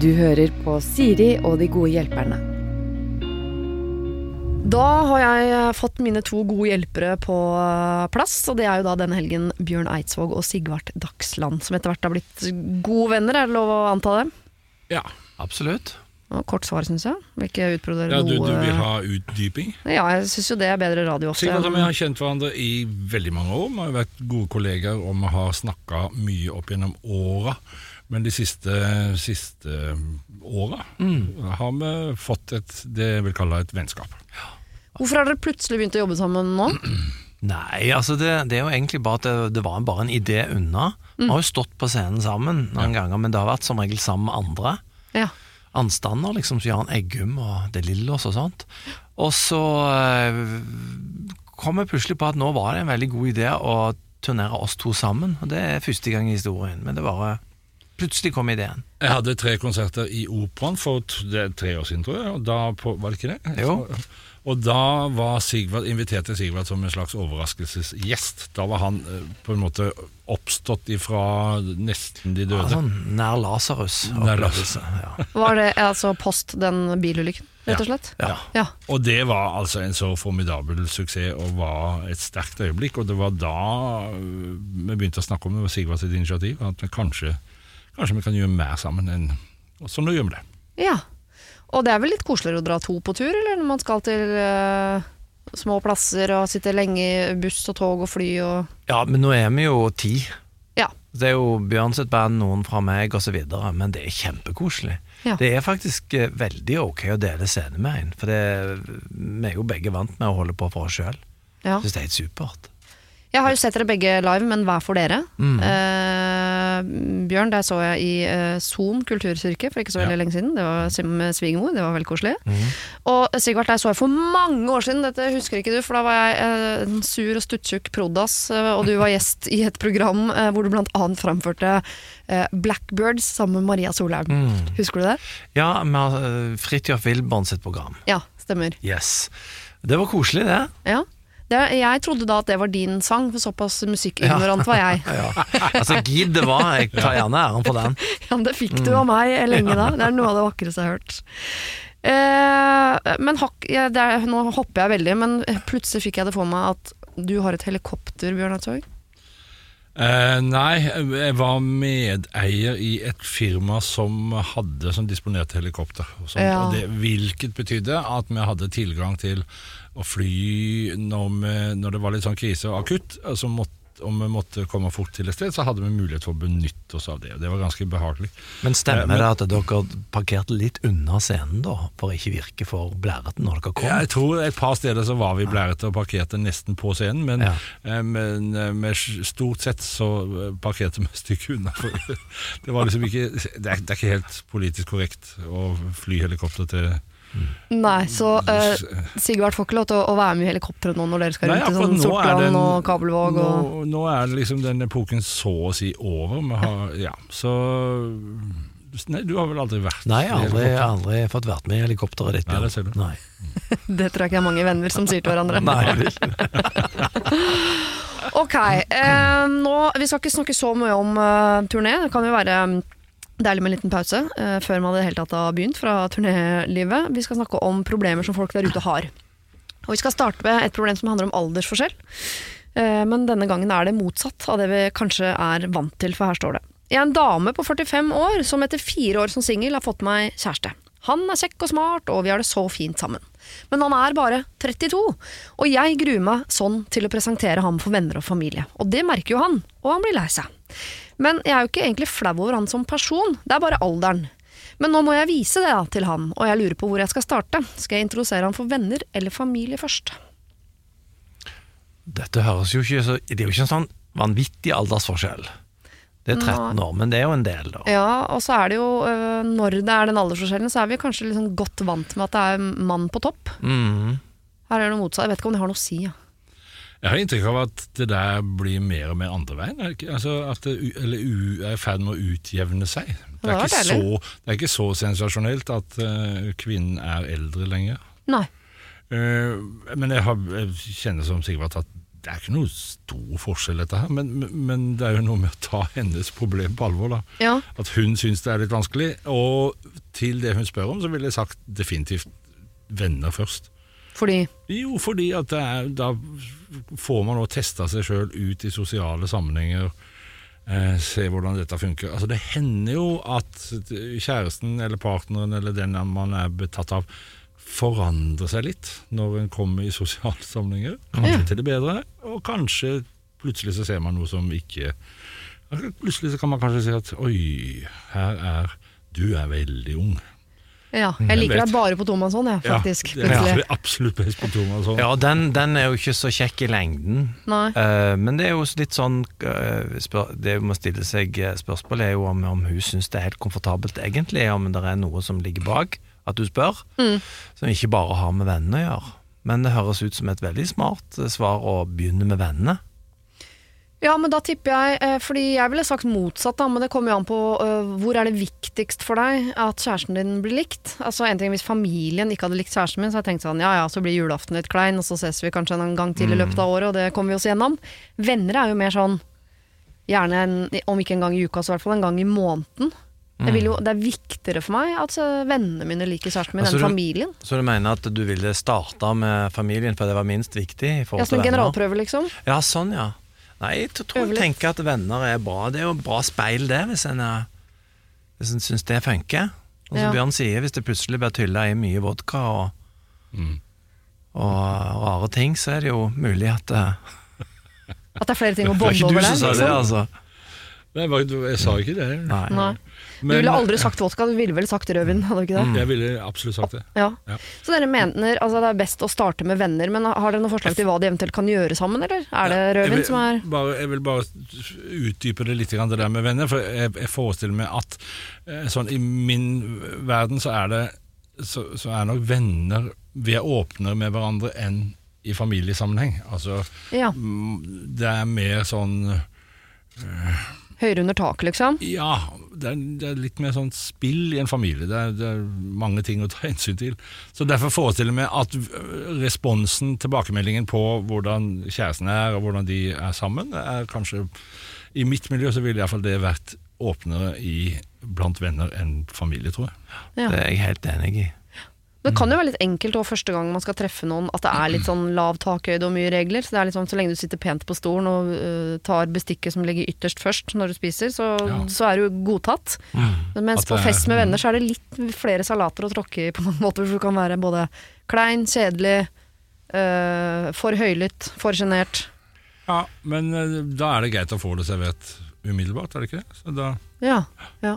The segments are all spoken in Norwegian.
Du hører på Siri og de gode hjelperne. Da har jeg fått mine to gode hjelpere på eh, plass, og det er jo da denne helgen Bjørn Eidsvåg og Sigvart Dagsland, som etter hvert har blitt gode venner, er det lov å anta det? Ja. Absolutt. Kort svar, syns jeg. Ikke utbrodere ja du, du vil ha utdyping? Ja, jeg syns jo det er bedre radio ofte. Sigvart og vi har kjent hverandre i veldig mange år. Vi har vært gode kollegaer, og vi har snakka mye opp gjennom åra. Men de siste, siste åra har vi fått et, det jeg vil kalle et vennskap. Hvorfor har dere plutselig begynt å jobbe sammen nå? Nei, altså det, det er jo egentlig bare at det, det var bare en idé unna. Vi har jo stått på scenen sammen noen ganger, men det har vært som regel sammen med andre. Ja. Anstander, liksom, som Jan Eggum og De Lillos og sånt. Og så eh, kom jeg plutselig på at nå var det en veldig god idé å turnere oss to sammen. Og det er første gang i historien, men det bare Plutselig kom ideen. Jeg hadde tre konserter i Operaen for tre år siden, tror jeg. Og da på, var det ikke det? Jo. Og da var Sigvard, inviterte Sigvard som en slags overraskelsesgjest. Da var han eh, på en måte oppstått ifra nesten de døde. sånn nær Lasarus. Ja. Var det altså post den bilulykken, rett og slett? Ja. Ja. Og det var altså en så formidabel suksess og var et sterkt øyeblikk. Og det var da øh, vi begynte å snakke om det, var Sigvard sitt initiativ, at vi kanskje, kanskje vi kan gjøre mer sammen enn som så nå gjør vi det. ja. Og det er vel litt koseligere å dra to på tur, eller når man skal til uh, små plasser og sitte lenge i buss og tog og fly og ja, men nå er vi jo ti. Ja. Det er jo Bjørn sitt band, noen fra meg osv., men det er kjempekoselig. Ja. Det er faktisk eh, veldig ok å dele scene med en, for det, vi er jo begge vant med å holde på for oss sjøl. Ja. Syns det er helt supert. Jeg har jo sett dere begge live, men hver for dere. Mm. Eh, Bjørn, der så jeg i uh, Son kulturkirke for ikke så veldig Ja. lenge siden. Det var med svigermor, det var veldig koselig. Mhm. Og Sigvart, der så jeg for mange år siden, dette husker ikke du, for da var jeg eh, en sur og stuttjukk prodas, eh, og du var gjest i et program eh, hvor du blant annet framførte eh, Blackbirds sammen med Maria Solheim. Mm. Husker du det? Ja, med uh, Fridtjof Wilborn sitt program. Ja, stemmer. Yes. Det var koselig, det. Ja. Det, jeg trodde da at det var din sang, for såpass musikkignorant var jeg. Ja. Altså, gidd det var. Jeg tar gjerne æren for den. Ja, det fikk du av meg lenge da. Det er noe av det vakreste jeg har hørt. Eh, men hak, ja, det er, nå hopper jeg veldig, men plutselig fikk jeg det for meg at du har et helikopter, Bjørn Eidsvåg. Eh, nei, jeg var medeier i et firma som hadde som disponerte helikopter. Og sånt, Ja. og det, hvilket betydde at vi hadde tilgang til å fly når, vi, når det var litt sånn krise og akutt. Altså måtte, om vi måtte komme fort til et sted, så hadde vi mulighet for å benytte oss av det. og Det var ganske behagelig. Men Eh, stemmer men- det at dere parkerte litt unna scenen, da? For å ikke virke for blærete når dere kom? Ja, jeg tror et par steder så var vi blærete og parkerte nesten på scenen, men, Ja. eh, men eh, med stort sett så eh, parkerte vi et stykke unna. For det var liksom ikke det er, det er ikke helt politisk korrekt å fly helikopter til Nei, så uh, Sigvart får ikke lov til å, å være med i helikopteret nå når dere skal rundt i sånn Sortland den- og Kabelvåg og Nå, nå er det liksom den epoken så å si over. Vi har, ja, så Nei, du har vel aldri vært Nei, jeg har aldri, aldri fått vært med i helikopteret ditt. Nei, det ser du. Nei. Det tror jeg ikke er mange venner som sier til hverandre. Nei, det ikke. Ok, eh, nå, vi skal ikke snakke så mye om uh, turné. Det kan jo være mm, deilig med en liten pause eh, før man i det hele tatt har begynt fra turnélivet. Vi skal snakke om problemer som folk der ute har. Og vi skal starte med et problem som handler om aldersforskjell. Eh, men denne gangen er det motsatt av det vi kanskje er vant til, for her står det. Jeg er en dame på 45 år som etter fire år som singel har fått meg kjæreste. Han er kjekk og smart, og vi har det så fint sammen. Men han er bare 32, og jeg gruer meg sånn til å presentere ham for venner og familie. Og det merker jo han, og han blir lei seg. Men jeg er jo ikke egentlig flau over han som person, det er bare alderen. Men nå må jeg vise det til han, og jeg lurer på hvor jeg skal starte. Skal jeg introdusere han for venner eller familie først? Dette høres jo ikke så Det er jo ikke en sånn vanvittig aldersforskjell. Det er 13 år, men det er jo en del, da. Ja, og så er det jo, øh, når det er den aldersforskjellen, så er vi kanskje liksom godt vant med at det er mann på topp. Mm. Her er det noe motsatt. Jeg vet ikke om det har noe å si. Ja. Jeg har inntrykk av at det der blir mer og mer andre veien. Altså at det er i ferd med å utjevne seg. Det er, ikke så, det er ikke så sensasjonelt at eh, kvinnen er eldre lenger. Nei. Eh, men jeg, har, jeg kjenner som Sigvart at det er ikke noe stor forskjell, dette her, men, men- men det er jo noe med å ta hennes problem på alvor. da. Ja. At hun syns det er litt vanskelig. Og til det hun spør om, så ville jeg sagt definitivt venner først. Fordi Jo, fordi at det er, da får man også testa seg sjøl ut i sosiale sammenhenger. Eh, se hvordan dette funker. Altså Det hender jo at kjæresten eller partneren eller den man er betatt av, forandrer seg litt når en kommer i sosiale sammenhenger. Kanskje Ja. til det bedre, og kanskje plutselig så ser man noe som ikke Plutselig så kan man kanskje si at oi, her er Du er veldig ung. Ja, jeg liker deg bare på tomannshånd, jeg, faktisk. Ja, jeg er absolutt best på Thomas. sånn. Ja, den, den er jo ikke så kjekk i lengden. Nei. Eh, men det er jo litt sånn uh, spør, Det må stille seg eh, spørsmålet er jo om, om hun syns det er helt komfortabelt egentlig, om det er noe som ligger bak at du spør, Mm. som ikke bare har med vennene å gjøre. Men det høres ut som et veldig smart svar å begynne med vennene. Ja, men da tipper jeg eh, Fordi jeg ville sagt motsatt, da, men det kommer jo an på uh, hvor er det viktigst for deg at kjæresten din blir likt. Altså en ting Hvis familien ikke hadde likt kjæresten min, så hadde jeg tenkt sånn ja ja, så blir julaften litt klein, og så ses vi kanskje en gang til i løpet av året, og det kommer vi oss gjennom. Venner er jo mer sånn Gjerne en, om ikke en gang i uka, så i hvert fall en gang i måneden. Vil jo, det er viktigere for meg at eh, vennene mine liker kjæresten min Altså, enn familien. Så du mener at du ville starta med familien, for det var minst viktig? i forhold Ja, Som en generalprøve, liksom. Ja, sånn, ja. Nei, jeg tror jeg tenker at venner er bra. Det er jo bra speil, det, hvis en, er- hvis en syns det funker. Og som Ja. Bjørn sier, hvis det plutselig blir tylla i mye vodka og, Mm. og rare ting, så er det jo mulig at eh, At det er flere ting å Det var bonde ikke over du der. som sa det, Liksom. altså. Nei, jeg sa ikke det. Nei. Nei. Du ville aldri sagt vodka, du ville vel sagt rødvin, hadde du ikke det? Jeg ville absolutt sagt det. Ja. Ja. Så dere mener altså det er best å starte med venner, men har dere noen forslag til hva de eventuelt kan gjøre sammen, eller? Er det rødvin som er bare, jeg vil bare utdype det litt, det der med venner. For jeg, jeg forestiller meg at eh, sånn, i min verden så er det så, så er nok venner Vi er åpnere med hverandre enn i familiesammenheng. Altså, ja, mm, det er mer sånn høyere under taket, liksom? Ja, det er, det er litt mer sånn spill i en familie. Det er, det er mange ting å ta hensyn til. Så Derfor forestiller jeg meg at responsen, tilbakemeldingen på hvordan kjæresten er, og hvordan de er sammen, er kanskje I mitt miljø så ville iallfall det vært åpnere i, blant venner enn familie, tror jeg. Ja. Det er jeg helt enig i. Det kan jo være litt enkelt også første gang man skal treffe noen, at det er litt sånn lav takhøyde og mye regler. Så det er litt sånn, så lenge du sitter pent på stolen og uh, tar bestikket som ligger ytterst først når du spiser, så, Ja. så er du godtatt. Mens det, på fest med venner så er det litt flere salater å tråkke i på mange måter, for du kan være både klein, kjedelig, uh, for høylytt, for sjenert. Ja, Men øh, da er det greit å få det servert umiddelbart, er det ikke det? Så da, Ja, ja.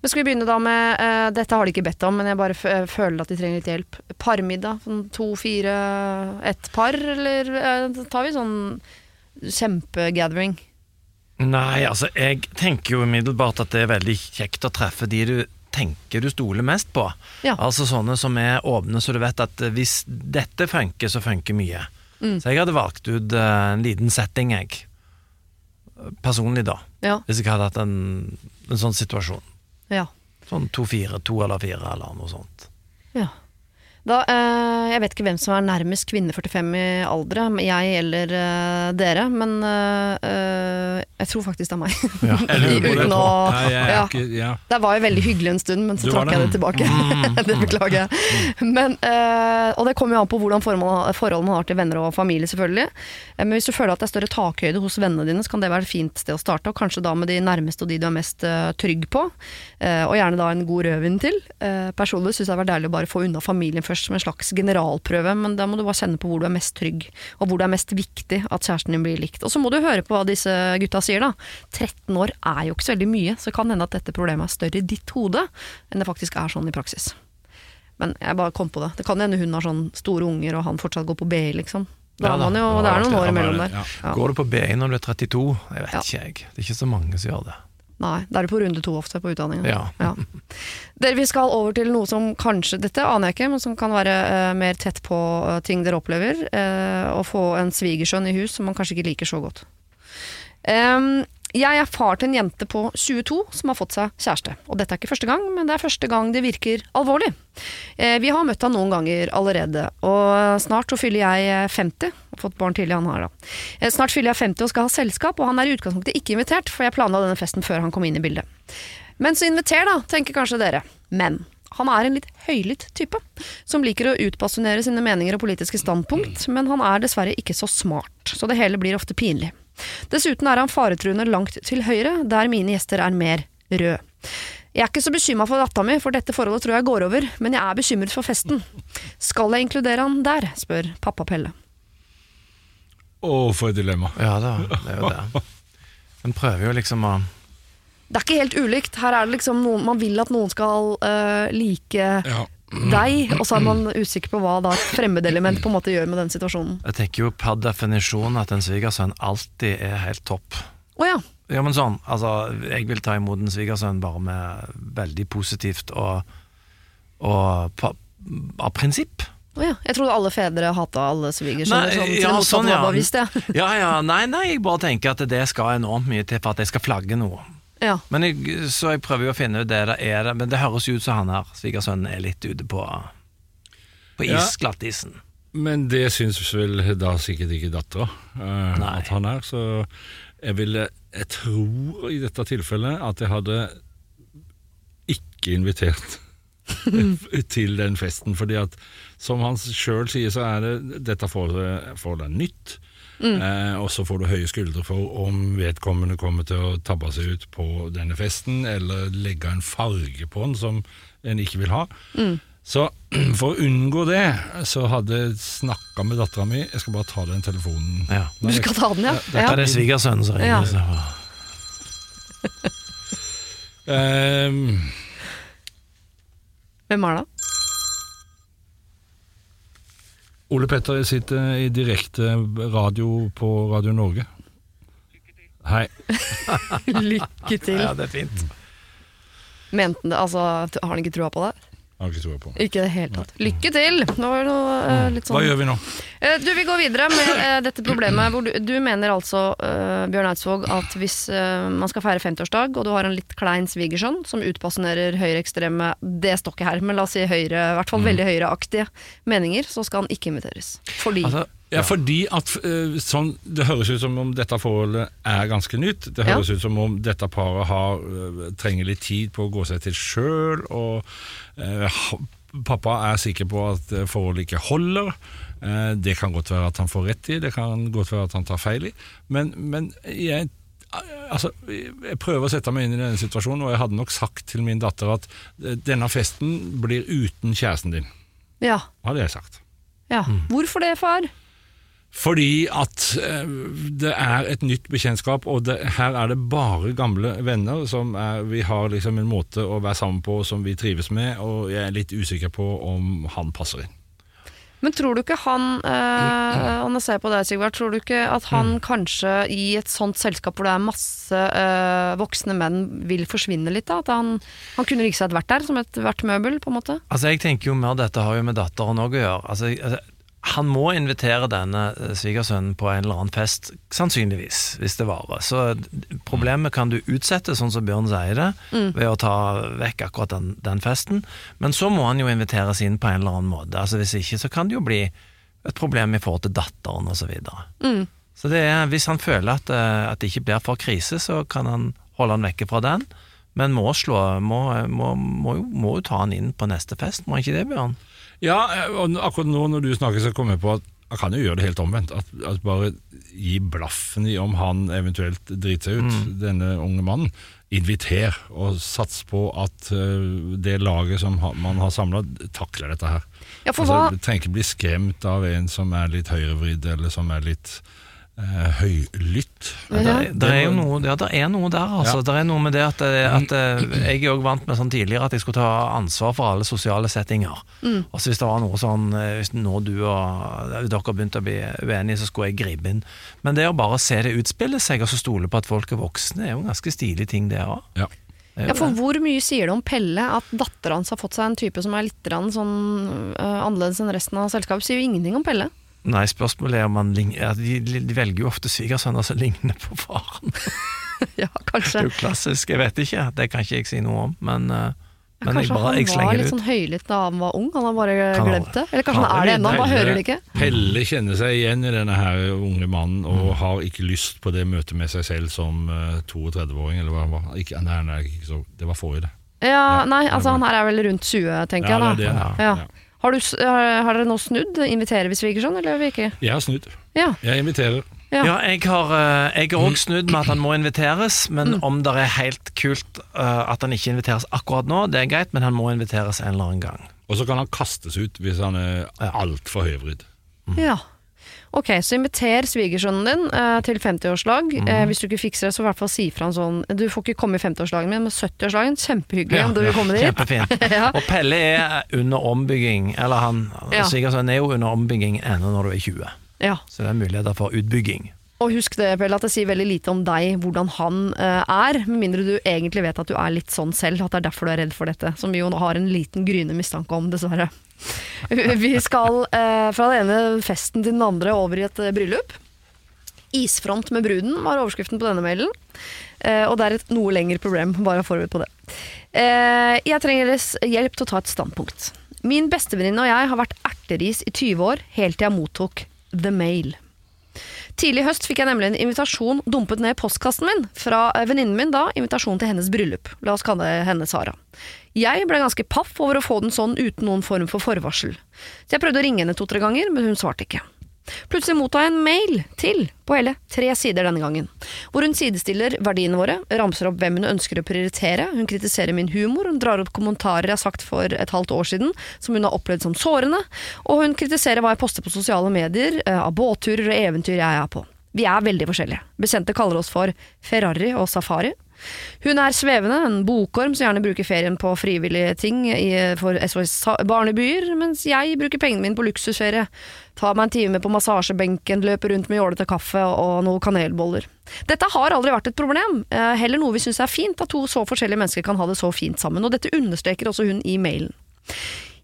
Men skal vi begynne da med uh, Dette har de ikke bedt om, men jeg bare eh, føler at de trenger litt hjelp. Parmiddag? Sånn to, fire, ett par, eller uh, tar vi sånn kjempegathering? Nei, altså, jeg tenker jo umiddelbart at det er veldig kjekt å treffe de du tenker du stoler mest på. Ja. Altså sånne som er åpne, så du vet at hvis dette funker, så funker mye. Mm. Så jeg hadde valgt ut en liten setting, jeg. Personlig, da. Ja. Hvis jeg hadde hatt en, en sånn situasjon. Ja. Sånn to-fire, to eller fire, eller noe sånt. ja. Da, eh, jeg vet ikke hvem som er nærmest kvinne 45 i alder, jeg eller eh, dere, men eh, eh, jeg tror faktisk det er meg. Ja. Det. Uten å Nei, jeg er ja. ikke, ja. Det var jo veldig hyggelig en stund, men så trakk jeg det. tilbake. det beklager jeg. Men, eh, og det kommer jo an på hvordan forhold, forhold man har til venner og familie, selvfølgelig. Eh, men hvis du føler at det er større takhøyde hos vennene dine, så kan det være et fint sted å starte, og kanskje da med de nærmeste og de du er mest trygg på. Og gjerne da en god rødvin til. Personlig syns jeg det var deilig å bare få unna familien først, som en slags generalprøve, men da må du bare kjenne på hvor du er mest trygg, og hvor det er mest viktig at kjæresten din blir likt. Og så må du høre på hva disse gutta sier, da. 13 år er jo ikke så veldig mye, så kan hende at dette problemet er større i ditt hode enn det faktisk er sånn i praksis. Men jeg bare kom på det. Det kan hende hun har sånn store unger, og han fortsatt går på BI, liksom. Da Ja da, jo, det er noen år imellom der. Ja. Går du på BI når du er 32? Jeg vet Ja. ikke, jeg. Det er ikke så mange som gjør det. Nei, da er du på runde to ofte på utdanninga. Ja. Dere, vi skal over til noe som kanskje, dette aner jeg ikke, men som kan være uh, mer tett på uh, ting dere opplever. Uh, å få en svigersønn i hus som man kanskje ikke liker så godt. Um, jeg er far til en jente på 22 som har fått seg kjæreste. Og dette er ikke første gang, men det er første gang det virker alvorlig. Vi har møtt han noen ganger allerede, og snart så fyller jeg eh, 50, Har fått barn tidlig, han har da. Eh, Snart fyller jeg 50 og skal ha selskap, og han er i utgangspunktet ikke invitert, for jeg planla denne festen før han kom inn i bildet. Men så inviter, da, tenker kanskje dere. Men han er en litt høylytt type, som liker å utpassionere sine meninger og politiske standpunkt, men han er dessverre ikke så smart, så det hele blir ofte pinlig. Dessuten er han faretruende langt til høyre, der mine gjester er mer rød. Jeg er ikke så bekymra for dattera mi, for dette forholdet tror jeg går over, men jeg er bekymret for festen. Skal jeg inkludere han der, spør pappa Pelle. Å, for et dilemma. Ja da, det er jo det. En prøver jo liksom å Det er ikke helt ulikt. Her er det liksom noen, Man vil at noen skal øh, like Ja. deg, og så er man usikker på hva da et fremmedelement på en måte gjør med den situasjonen. Jeg tenker jo per definisjon at en svigersønn alltid er helt topp. Å ja. Ja, men sånn, altså, jeg vil ta imot en svigersønn bare med veldig positivt og, og på, av prinsipp. Å ja. Jeg trodde alle fedre hata alle svigersønner. Sånn, ja, sånn, ja. bevisst, ja. Ja, ja, nei, nei, jeg bare tenker at det skal enormt mye til for at jeg skal flagge noe. ja. Men jeg, så jeg prøver jo å finne ut det det er, men det høres jo ut som han her, svigersønnen, er litt ute på, på Ja. is, glattisen. Men det syns vel da sikkert ikke dattera uh, at han er. Så jeg ville Jeg tror i dette tilfellet at jeg hadde ikke invitert til den festen. Fordi at som han sjøl sier, så er det dette får, får deg nytt. Eh, og så får du høye skuldre for om vedkommende kommer til å tabbe seg ut på denne festen, eller legge en farge på den som en ikke vil ha. Så for å unngå det, så hadde jeg snakka med dattera mi Jeg skal bare ta den telefonen. Ja. Du skal ta den, ja? Ja, Ja, det er svigersønnen som ringer. Ja. Ehm, Hvem er det? Ole Petter sitter i direkte radio på Radio Norge. Hei. Lykke til. Ja, det er fint. Mente han det, altså, Har han ikke trua på det? Har ikke trua på. det. Ikke i det hele tatt. Lykke til! Nå var det noe, eh, litt sånn Hva gjør vi nå? Eh, Du, Vi går videre med eh, dette problemet. hvor Du, du mener altså, uh, Bjørn Eidsvåg, at hvis uh, man skal feire 50-årsdag, og du har en litt klein svigersønn som utbasunerer høyreekstreme Det står ikke her, men la oss si høyre, i hvert fall veldig høyreaktige meninger, så skal han ikke inviteres. Fordi Altså, Ja, fordi at uh, sånn, Det høres ut som om dette forholdet er ganske nytt. Det Ja. høres ut som om dette paret har, trenger litt tid på å gå seg til sjøl. Og pappa er sikker på at eh, forholdet ikke holder. Eh, det kan godt være at han får rett i, det kan godt være at han tar feil i. Men, men jeg Altså, jeg prøver å sette meg inn i denne situasjonen, og jeg hadde nok sagt til min datter at eh, denne festen blir uten kjæresten din. Ja. Hadde jeg sagt. ja. Hvorfor det, far? Fordi at eh, det er et nytt bekjentskap, og det, her er det bare gamle venner som er, vi har liksom en måte å være sammen på som vi trives med, og jeg er litt usikker på om han passer inn. Men tror du ikke han, eh, og nå ser jeg på deg Sigvard, tror du ikke at han kanskje i et sånt selskap hvor det er masse øh, voksne menn, vil forsvinne litt da? At han, han kunne like seg vært der som et hvert møbel, på en måte? Altså jeg tenker jo mer Dette har jo med datteren òg å gjøre. Altså, altså, han må invitere denne eh, svigersønnen på en eller annen fest, sannsynligvis, hvis det varer. Så problemet kan du utsette, sånn som Bjørn sier det, ved å ta vekk akkurat den, den festen. Men så må han jo inviteres inn på en eller annen måte. Altså Hvis ikke så kan det jo bli et problem i forhold til datteren osv. Så, videre. Mm. så det er, hvis han føler at, eh, at det ikke blir for krise, så kan han holde han vekke fra den. Men må, slå, må, må, må jo ta han inn på neste fest, må han ikke det, Bjørn? Ja, og akkurat nå når du snakker, så kommer jeg på at man kan jo gjøre det helt omvendt. At, at bare gi blaffen i om han eventuelt driter seg ut, denne unge mannen. Inviter, og sats på at eh, det laget som man har samla, takler dette her. Ja, for altså, hva trenger ikke bli skremt av en som er litt høyrevridd, eller som er litt eh, høylytt. Ja. Det, det er jo noe, ja, det er noe der, altså. Ja. Det er noe med det at, at eh, Jeg er òg vant med sånn tidligere at jeg skulle ta ansvar for alle sosiale settinger. Mm. så hvis det var noe sånn eh, Hvis nå du og dere begynte å bli uenige, så skulle jeg gripe inn. Men det å bare se det utspille seg, og så stole på at folk er voksne, er jo en ganske stilig ting, det òg. Ja. Ja, for hvor mye sier det om Pelle at dattera hans har fått seg en type som er litt sånn uh, annerledes enn resten av selskapet? Sier jo ingenting om Pelle. Nei, spørsmålet er om han ligner ja, de, de velger jo ofte svigersønner som ligner på faren. ja, kanskje. Det er jo klassisk, jeg vet ikke, det kan ikke jeg si noe om, men eh, Men jeg Kanskje bare, jeg han var litt sånn høylytt da han var ung? Han har bare Kan glemt det? Eller kanskje Kan han er det ennå, han bare hører det ikke? Pelle kjenner seg igjen i denne her unge mannen og Mm. har ikke lyst på det møtet med seg selv som eh, 32-åring, eller hva han var. Ikke, nei, nei, ikke så, det var forrige, det. Ja, Ja, nei, altså han her er vel rundt 20, tenker Ja, jeg da. det er det. Ja. Ja. Har, du, har har dere nå snudd? Inviterer vi svigersønn, eller vi ikke? Jeg har snudd. Ja. Jeg inviterer. Ja. Ja, jeg har, òg jeg også snudd med at han må inviteres, men om det er helt kult eh, at han ikke inviteres akkurat nå, det er greit, men han må inviteres en eller annen gang. Og så kan han kastes ut hvis han er altfor høyvridd. ja. Ok, så inviter svigersønnen din eh, til 50-årslag. Mm. Eh, hvis du ikke fikser det, så i hvert fall si fra en sånn Du får ikke komme i 50-årslagen min, men 70-årslagen, kjempehyggelig Ja, om du vil komme dit. Kjempefint. Ja. Og Pelle er under ombygging, eller han Ja. Svigersønnen er jo under ombygging ennå når du er 20, Ja. så det er muligheter for utbygging. Og husk det, Pelle, at det sier veldig lite om deg, hvordan han uh, er, med mindre du egentlig vet at du er litt sånn selv, at det er derfor du er redd for dette, som vi jo har en liten gryende mistanke om, dessverre. Vi skal uh, fra den ene festen til den andre over i et uh, bryllup. Isfront med bruden var overskriften på denne mailen. Og det er et noe lengre problem, bare forberedt på det. Jeg trenger deres hjelp til å ta et standpunkt. Min bestevenninne og jeg har vært erteris i 20 år, helt til jeg mottok The Mail. Tidlig i høst fikk jeg nemlig en invitasjon dumpet ned i postkassen min fra eh, venninnen min da, invitasjon til hennes bryllup. La oss kalle henne Sara. Jeg ble ganske paff over å få den sånn uten noen form for forvarsel. Så jeg prøvde å ringe henne to-tre ganger, men hun svarte ikke. Plutselig mottar jeg en mail til, på hele tre sider denne gangen, hvor hun sidestiller verdiene våre, ramser opp hvem hun ønsker å prioritere, hun kritiserer min humor, hun drar opp kommentarer jeg har sagt for et halvt år siden, som hun har opplevd som sårende, og hun kritiserer hva jeg poster på sosiale medier, eh, av båtturer og eventyr jeg er på. Vi er veldig forskjellige. Bekjente kaller oss for Ferrari og Safari. Hun er svevende, en bokorm som gjerne bruker ferien på frivillige ting i, for SOS barnebyer, mens jeg bruker pengene mine på luksusferie. Tar meg en time på massasjebenken, løper rundt med jålete kaffe og noen kanelboller. Dette har aldri vært et problem, eh, heller noe vi syns er fint, at to så forskjellige mennesker kan ha det så fint sammen, og dette understreker også hun i mailen.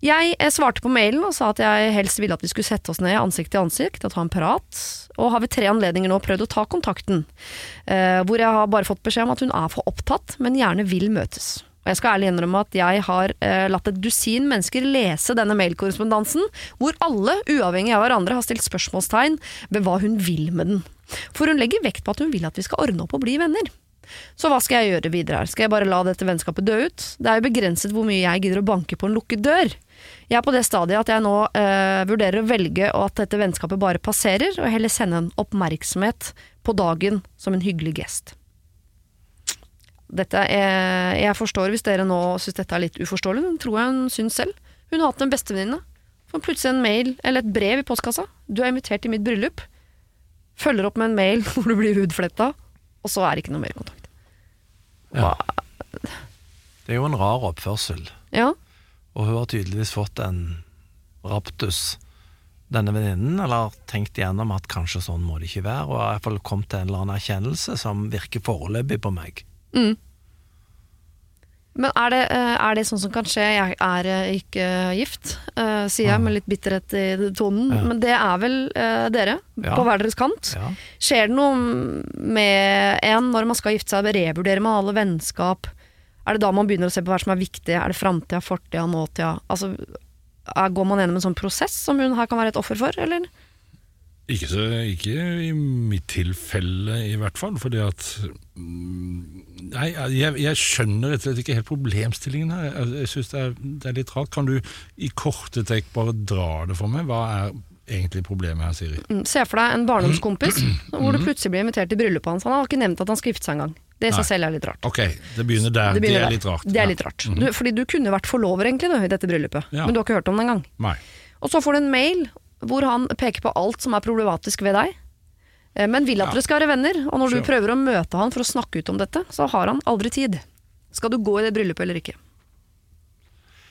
Jeg svarte på mailen og sa at jeg helst ville at vi skulle sette oss ned ansikt til ansikt og ta en prat, og har ved tre anledninger nå prøvd å ta kontakten, eh, hvor jeg har bare fått beskjed om at hun er for opptatt, men gjerne vil møtes. Og jeg skal ærlig innrømme at jeg har eh, latt et dusin mennesker lese denne mailkorrespondansen, hvor alle, uavhengig av hverandre, har stilt spørsmålstegn ved hva hun vil med den. For hun legger vekt på at hun vil at vi skal ordne opp og bli venner. Så hva skal jeg gjøre videre her? Skal jeg bare la dette vennskapet dø ut? Det er jo begrenset hvor mye jeg gidder å banke på en lukket dør. Jeg er på det stadiet at jeg nå eh, vurderer å velge at dette vennskapet bare passerer, og heller sende en oppmerksomhet på dagen som en hyggelig gest. Dette er, jeg forstår hvis dere nå syns dette er litt uforståelig, men tror jeg hun syns selv. Hun har hatt en bestevenninne. Får plutselig en mail eller et brev i postkassa. Du er invitert til mitt bryllup. Følger opp med en mail hvor du blir hudfletta, og så er det ikke noe mer kontakt. Ja. Det er jo en rar oppførsel, Ja, og hun har tydeligvis fått en raptus, denne venninnen, eller tenkt igjennom at kanskje sånn må det ikke være, og har i hvert fall kommet til en eller annen erkjennelse som virker foreløpig på meg. Men er det, eh, er det sånn som kan skje? Jeg er eh, ikke gift, eh, sier jeg med litt bitterhet i tonen. Ja. Men det er vel dere, Ja. på hver deres kant. Ja. Skjer det noe med en når man skal gifte seg? Revurderer man alle vennskap? Er det da man begynner å se på hva som er viktig? Er det framtida, fortida, nåtida? Altså, er, går man gjennom en sånn prosess som hun her kan være et offer for, eller? Ikke, så, ikke i mitt tilfelle, i hvert fall. Fordi at mm, Nei, jeg, jeg skjønner rett og slett ikke helt problemstillingen her. Jeg, jeg synes det det er litt rart. Kan du i korte trekk bare dra det for meg? Hva er egentlig problemet her, Siri? Mm, Se for deg en barndomskompis hvor du plutselig blir invitert til bryllupet hans. Han har ikke nevnt at han skal gifte seg engang. Det i seg selv er litt rart. Ok, det begynner der. Det, begynner er der. litt rart. Det er litt rart. du, fordi du kunne vært forlover egentlig du, i dette bryllupet, men du har ikke hørt om det engang. Nei. Og så får du en mail hvor han peker på alt som er problematisk ved deg, eh, men vil at dere skal være venner. Og når du prøver å møte han for å snakke ut om dette, så har han aldri tid. Skal du gå i det bryllupet eller ikke?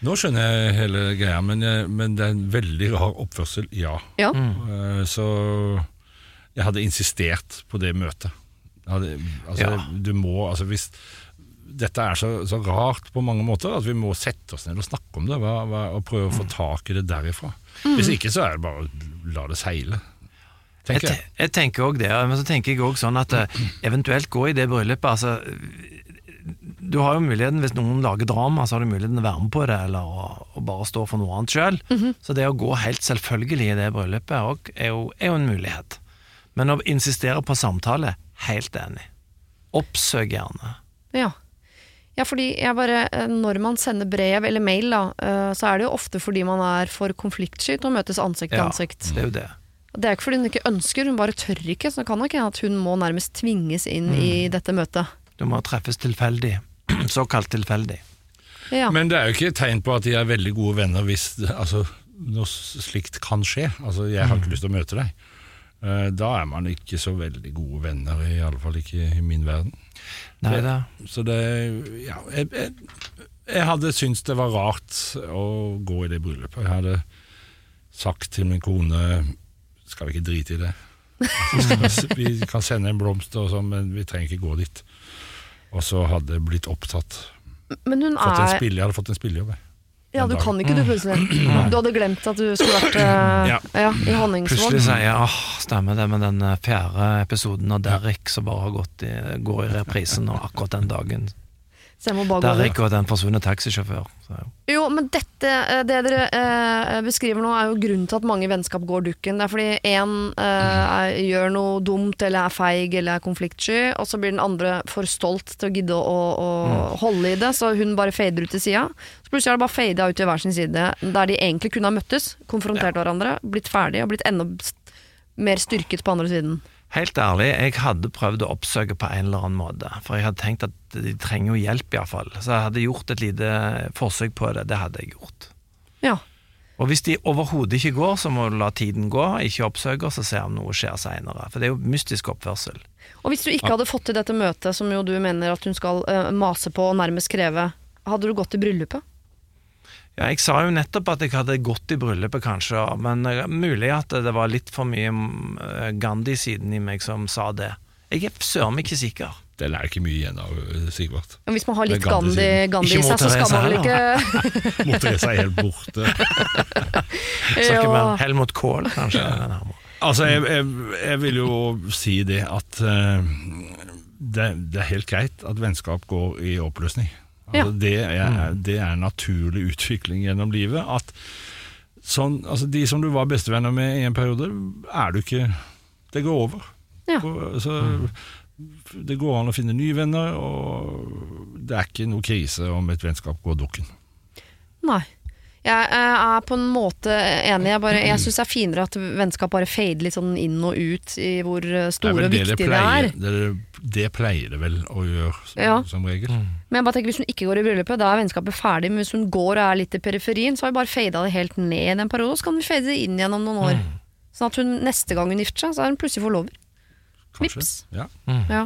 Nå skjønner jeg hele greia, men, men det er en veldig rar oppførsel, ja. Ja. Mm. Så jeg hadde insistert på det møtet. Jeg det, altså, Ja. Du må, altså hvis Dette er så, så rart på mange måter at vi må sette oss ned og snakke om det hva, hva, og prøve å få tak i det derifra. Hvis ikke så er det bare å la det seile, tenker jeg. jeg tenker også det, men så tenker jeg òg sånn at eh, eventuelt gå i det bryllupet altså, du har jo muligheten, hvis noen lager drama, så har du muligheten å være med på det, eller å, å bare stå for noe annet sjøl. Så det å gå helt selvfølgelig i det bryllupet også, er, jo, er jo en mulighet. Men å insistere på samtale, helt enig. Oppsøk gjerne. Ja. ja, fordi jeg bare eh, Når man sender brev eller mail, da, eh, så er det jo ofte fordi man er for konfliktsky til å møtes ansikt til Ja, ansikt. det er jo det. Det er ikke fordi hun ikke ønsker, hun bare tør ikke. Så det kan nok hende at hun må nærmest tvinges inn i Mm. dette møtet. Du må treffes tilfeldig. Såkalt tilfeldig. Ja. Men det er jo ikke et tegn på at de er veldig gode venner hvis altså, noe slikt kan skje. Altså, jeg har ikke lyst til å møte deg. Eh, Da er man ikke så veldig gode venner, i alle fall ikke i min verden. Nei da. Så det Ja, jeg, jeg, jeg hadde syntes det var rart å gå i det bryllupet. Jeg hadde sagt til min kone Skal vi ikke drite i det? Altså, vi, kan sende en blomst, og sånn, men vi trenger ikke gå dit. Og så hadde jeg blitt opptatt. Men hun Fått en spill spille, jeg hadde fått en spillejobb. jeg. Ja, du kan ikke du plutselig. Du hadde glemt at du skulle vært eh, Ja. ja, i Honningsvåg. Plutselig sier jeg åh, stemmer det med den eh, fjerde episoden av Derrick som bare har gått i, går i reprisen nå akkurat den dagen. Så jeg må bare. Derrick og den forsvunne taxisjåfør. Jo, men dette, eh, det dere eh, beskriver nå, er jo grunnen til at mange vennskap går dukken. Det er fordi én gjør noe dumt eller er feig eller er konfliktsky, og så blir den andre for stolt til å gidde å, å holde i det, så hun bare fader ut til sida. Så plutselig har det bare fada ut til hver sin side, der de egentlig kunne ha møttes, konfrontert hverandre, blitt ferdig og blitt enda mer styrket på andre siden. Helt ærlig, jeg hadde prøvd å oppsøke på en eller annen måte, for jeg hadde tenkt at de trenger jo hjelp iallfall. Så jeg hadde gjort et lite forsøk på det, det hadde jeg gjort. Ja. Og hvis de overhodet ikke går, så må du la tiden gå, ikke oppsøke, og så se om noe skjer seinere. For det er jo mystisk oppførsel. Og hvis du ikke hadde fått til dette møtet, som jo du mener at hun skal uh, mase på og nærmest kreve, hadde du gått i bryllupet? Ja, jeg sa jo nettopp at jeg hadde gått i bryllupet, kanskje, men eh, mulig at det var litt for mye eh, Gandhi-siden i meg som sa det. Jeg er søren meg ikke sikker. Den er ikke mye igjen av, eh, Sigvart. Men hvis man har litt Gandhi Gandhi, i seg, så skal man vel ikke Mot Therese er helt borte. Snakker Ja. med Helmut Kohl, kanskje. Altså, jeg, jeg, jeg vil jo si det at uh, det, det er helt greit at vennskap går i oppløsning. Altså, Ja. det, er, det er en naturlig utvikling gjennom livet. At sånn, altså, de som du var bestevenner med i en periode, er du ikke Det går over. Ja. Og, så, Det går an å finne nye venner, og det er ikke noe krise om et vennskap går dukken. Nei. Jeg eh, er på en måte enig. Jeg, bare- jeg syns det er finere at vennskap bare fader litt sånn inn og ut i hvor eh, Det store og det det viktige det pleier, er. det, det pleier det vel å gjøre, som, Ja. som regel. Men jeg bare tenker hvis hun ikke går i bryllupet, da er vennskapet ferdig. Men hvis hun går og er litt i periferien, så har vi bare fada det helt ned i den perioden. Så kan vi fade det inn igjen om noen år. Sånn at hun neste gang hun gifter seg, så er hun plutselig forlover. Kanskje. Vips. Ja. Ja.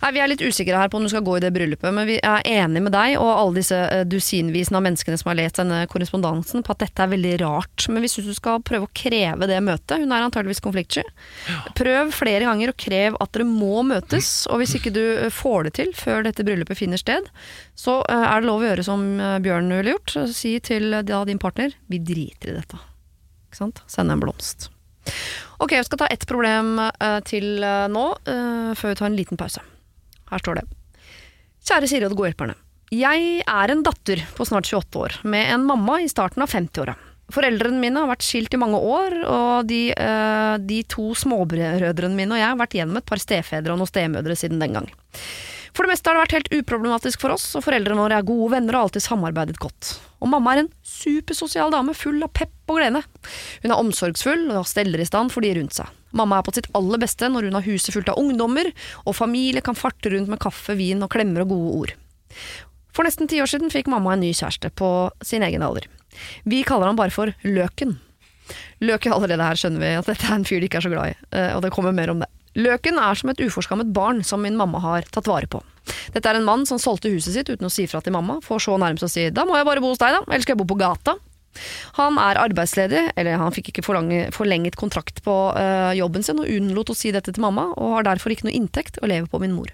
Nei, Vi er litt usikre her på om du skal gå i det bryllupet, men vi er enige med deg og alle disse eh, dusinvisene av menneskene som har lest denne korrespondansen på at dette er veldig rart. Men vi syns du skal prøve å kreve det møtet. Hun er antageligvis konfliktsky. Prøv flere ganger og krev at dere må møtes. Og hvis ikke du eh, får det til før dette bryllupet finner sted, så eh, er det lov å gjøre som Bjørn ville gjort. Si til din partner vi driter i dette. Ikke sant? Send en blomst. Ok, vi skal ta ett problem til nå, før vi tar en liten pause. Her står det. Kjære Siri og de gode hjelperne. Jeg er en datter på snart 28 år, med en mamma i starten av 50-åra. Foreldrene mine har vært skilt i mange år, og de, eh, de to småbrødrene mine og jeg har vært gjennom et par stefedre og noen stemødre siden den gang. For det meste har det vært helt uproblematisk for oss, og foreldrene våre er gode venner og har alltid samarbeidet godt. Og mamma er en supersosial dame, full av pepp og glede. Hun er omsorgsfull og steller i stand for de rundt seg. Mamma er på sitt aller beste når hun har huset fullt av ungdommer, og familie kan farte rundt med kaffe, vin og klemmer og gode ord. For nesten ti år siden fikk mamma en ny kjæreste på sin egen alder. Vi kaller han bare for Løken. Løken allerede her skjønner vi at dette er en fyr de ikke er så glad i, eh, og det kommer mer om det. Løken er som et uforskammet barn som min mamma har tatt vare på. Dette er en mann som solgte huset sitt uten å si fra til mamma, for så nærmest å si da må jeg bare bo hos deg da, eller skal jeg bo på gata. Han er arbeidsledig, eller han fikk ikke forlenget kontrakt på øh, jobben sin og unnlot å si dette til mamma, og har derfor ikke noe inntekt og lever på min mor.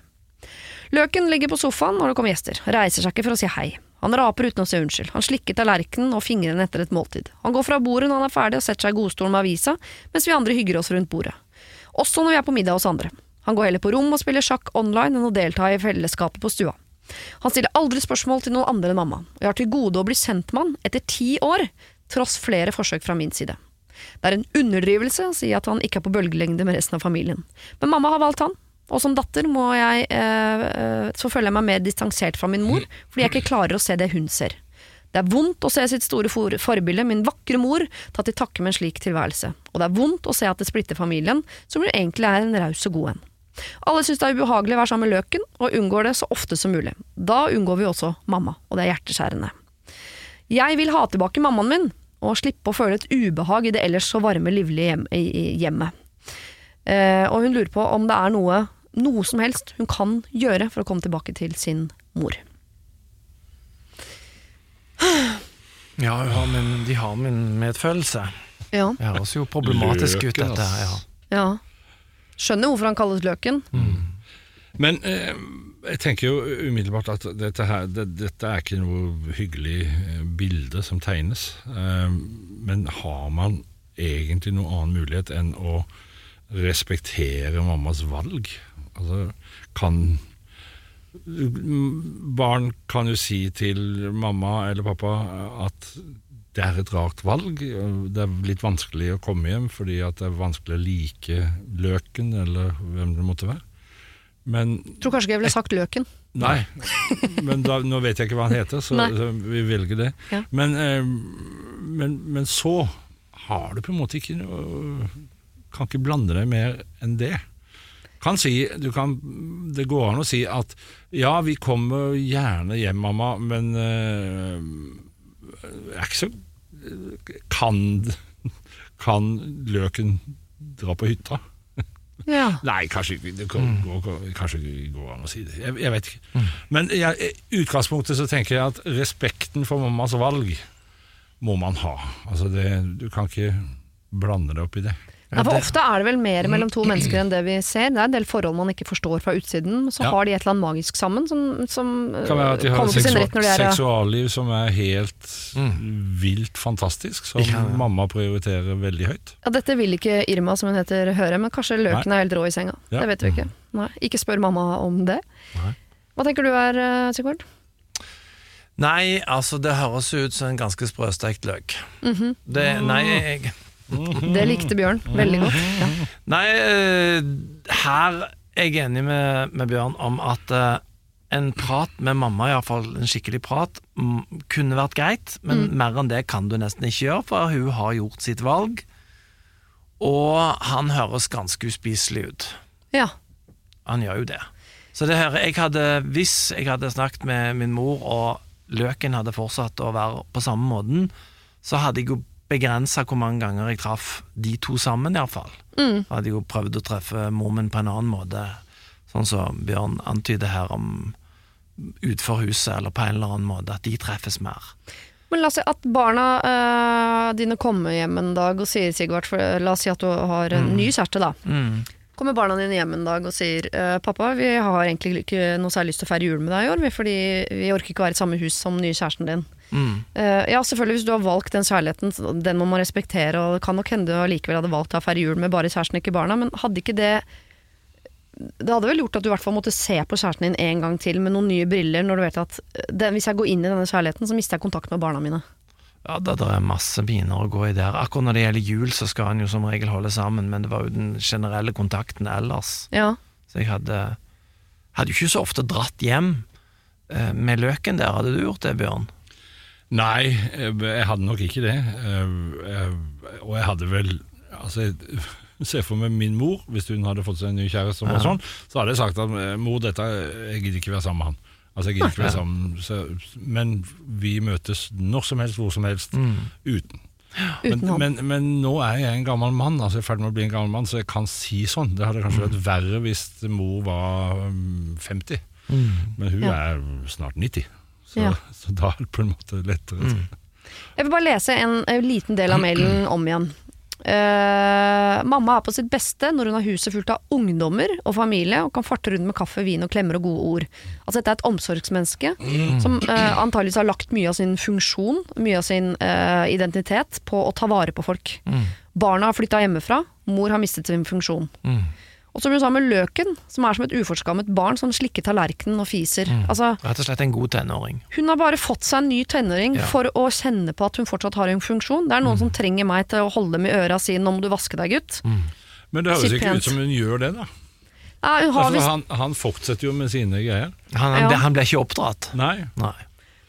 Løken ligger på sofaen når det kommer gjester, reiser seg ikke for å si hei. Han raper uten å si unnskyld, han slikker tallerkenen og fingrene etter et måltid. Han går fra bordet når han er ferdig og setter seg i godstolen med avisa, mens vi andre hygger oss rundt bordet. Også når vi er på middag hos andre. Han går heller på rom og spiller sjakk online enn å delta i fellesskapet på stua. Han stiller aldri spørsmål til noen andre enn mamma, og jeg har til gode å bli sendt med han etter ti år, tross flere forsøk fra min side. Det er en underdrivelse å si at han ikke er på bølgelengde med resten av familien, men mamma har valgt han, og som datter jeg, eh, eh, så føler jeg meg mer distansert fra min mor, fordi jeg ikke klarer å se det hun ser. Det er vondt å se sitt store for forbilde, min vakre mor, ta til takke med en slik tilværelse, og det er vondt å se at det splitter familien, som jo egentlig er en raus og god en. Alle syns det er ubehagelig å være sammen med løken, og unngår det så ofte som mulig. Da unngår vi også mamma, og det er hjerteskjærende. Jeg vil ha tilbake mammaen min, og slippe å føle et ubehag i det ellers så varme, livlige hjem, hjemmet. Eh, og hun lurer på om det er noe, noe som helst hun kan gjøre for å komme tilbake til sin mor. Ja, hun har min, de har min medfølelse. Ja. Det høres jo problematisk ut, Løken, dette her. Ja. ja. Skjønner hvorfor han kalles Løken. Men eh, jeg tenker jo umiddelbart at dette, her, det, dette er ikke noe hyggelig eh, bilde som tegnes. Eh, men har man egentlig noen annen mulighet enn å respektere mammas valg? Altså, kan Barn kan jo si til mamma eller pappa at det er et rart valg. Det er litt vanskelig å komme hjem fordi at det er vanskelig å like løken, eller hvem det måtte være. Men Tror kanskje ikke jeg ville sagt Løken. Nei, men da, nå vet jeg ikke hva han heter, så, så vi velger det. Ja. Men, eh, men, men så har du på en måte ikke Kan ikke blande deg mer enn det. Kan si, du kan, det går an å si at ja, vi kommer gjerne hjem, mamma, men eh, er ikke så Kan, kan løken dra på hytta? Ja. Nei, kanskje ikke det går, kanskje går an å si det. Jeg, jeg vet ikke. Men i utgangspunktet så tenker jeg at respekten for mammas valg må man ha. Altså det, du kan ikke blande deg opp i det. Ja, for ofte er det vel mer mellom to mennesker enn det vi ser. Det er en del forhold man ikke forstår fra utsiden, så Ja. har de et eller annet magisk sammen som, som kan være at de har kommer et til sin rett når de er seksualliv som er helt vilt fantastisk, som Ja. mamma prioriterer veldig høyt. Ja, Dette vil ikke Irma, som hun heter, høre, men kanskje løken er helt rå i senga. Ja. Det vet vi ikke. Nei, ikke spør mamma om det. Nei. Hva tenker du er, eh, Sigvard? Nei, altså, det høres ut som en ganske sprøstekt løk. Mhm. det, nei, jeg, Det likte Bjørn veldig godt. Ja. nei, eh, her er jeg enig med, med Bjørn om at eh, en prat med mamma, iallfall en skikkelig prat, mm, kunne vært greit, men mer enn det kan du nesten ikke gjøre, for hun har gjort sitt valg, og han høres ganske uspiselig ut. ja. Han gjør jo det. Så det her, jeg hadde, hvis jeg hadde snakket med min mor, og løken hadde fortsatt å være på samme måten, så hadde jeg jo begrensa hvor mange ganger jeg traff de to sammen, iallfall. Mm. Hadde jo prøvd å treffe mor min på en annen måte, sånn som Bjørn antyder her om utenfor huset, eller på en eller annen måte, at de treffes mer. Men la oss si at barna øh, dine kommer hjem en dag og sier, Sigvard, for eh, la oss si at du har en ny kjæreste, da. Mm. Kommer barna dine hjem en dag og sier eh, Pappa, vi har egentlig ikke noe særlig lyst til å feire jul med deg i år, fordi vi orker ikke å være i samme hus som nye kjæresten din. Mm. Uh, ja, selvfølgelig, hvis du har valgt den kjærligheten, den må man respektere, og det kan nok hende du allikevel hadde valgt å ha feire jul med bare kjæresten, ikke barna, men hadde ikke det Det hadde vel gjort at du i hvert fall måtte se på kjæresten din en gang til med noen nye briller, når du vet at eh, den, hvis jeg går inn i denne kjærligheten, så mister jeg kontakt med barna mine. Ja, det, det er masse biner å gå i der. Akkurat når det gjelder jul, så skal en jo som regel holde sammen, men det var jo den generelle kontakten ellers. Ja. Så jeg hadde Hadde jo ikke så ofte dratt hjem eh, med løken der. Hadde du gjort det, Bjørn? Nei, jeg jeg hadde nok ikke det. Eh, eh, Og jeg hadde vel Altså, ser for meg min mor, hvis hun hadde fått seg en ny kjæreste, som var sånn, så hadde jeg sagt at eh, mor, dette, jeg gidder ikke være sammen med han. Altså, jeg gidder ikke være sammen, så, men vi møtes når som helst, hvor som helst, uten. Uten Men, men, men nå er jeg en gammel mann, altså jeg er ferdig med å bli en gammel mann, så jeg kan si sånn. Det hadde kanskje vært verre hvis mor var um, 50, men hun Ja. er snart 90. Så, Ja. så da er det på en måte lettere. Jeg vil bare lese en, en liten del av mailen om igjen. Uh, mamma er på sitt beste når hun har huset fullt av ungdommer og familie og kan farte rundt med kaffe, vin og klemmer og gode ord. Altså Dette er et omsorgsmenneske som uh, antageligvis har lagt mye av sin funksjon, mye av sin uh, identitet, på å ta vare på folk. Barna har flytta hjemmefra, mor har mistet sin funksjon. Og så blir hun sammen med Løken, som er som et uforskammet barn som slikker tallerkenen og fiser. Altså, Rett og slett en god tenåring. hun har bare fått seg en ny tenåring Ja. for å kjenne på at hun fortsatt har en funksjon. Det er noen som trenger meg til å holde dem i øra og si 'nå må du vaske deg, gutt'. Men det høres ikke ut som hun gjør det, da. Ja, hun har Altså, han, han fortsetter jo med sine greier. Han, Ja. han ble ikke oppdratt. Nei. Nei.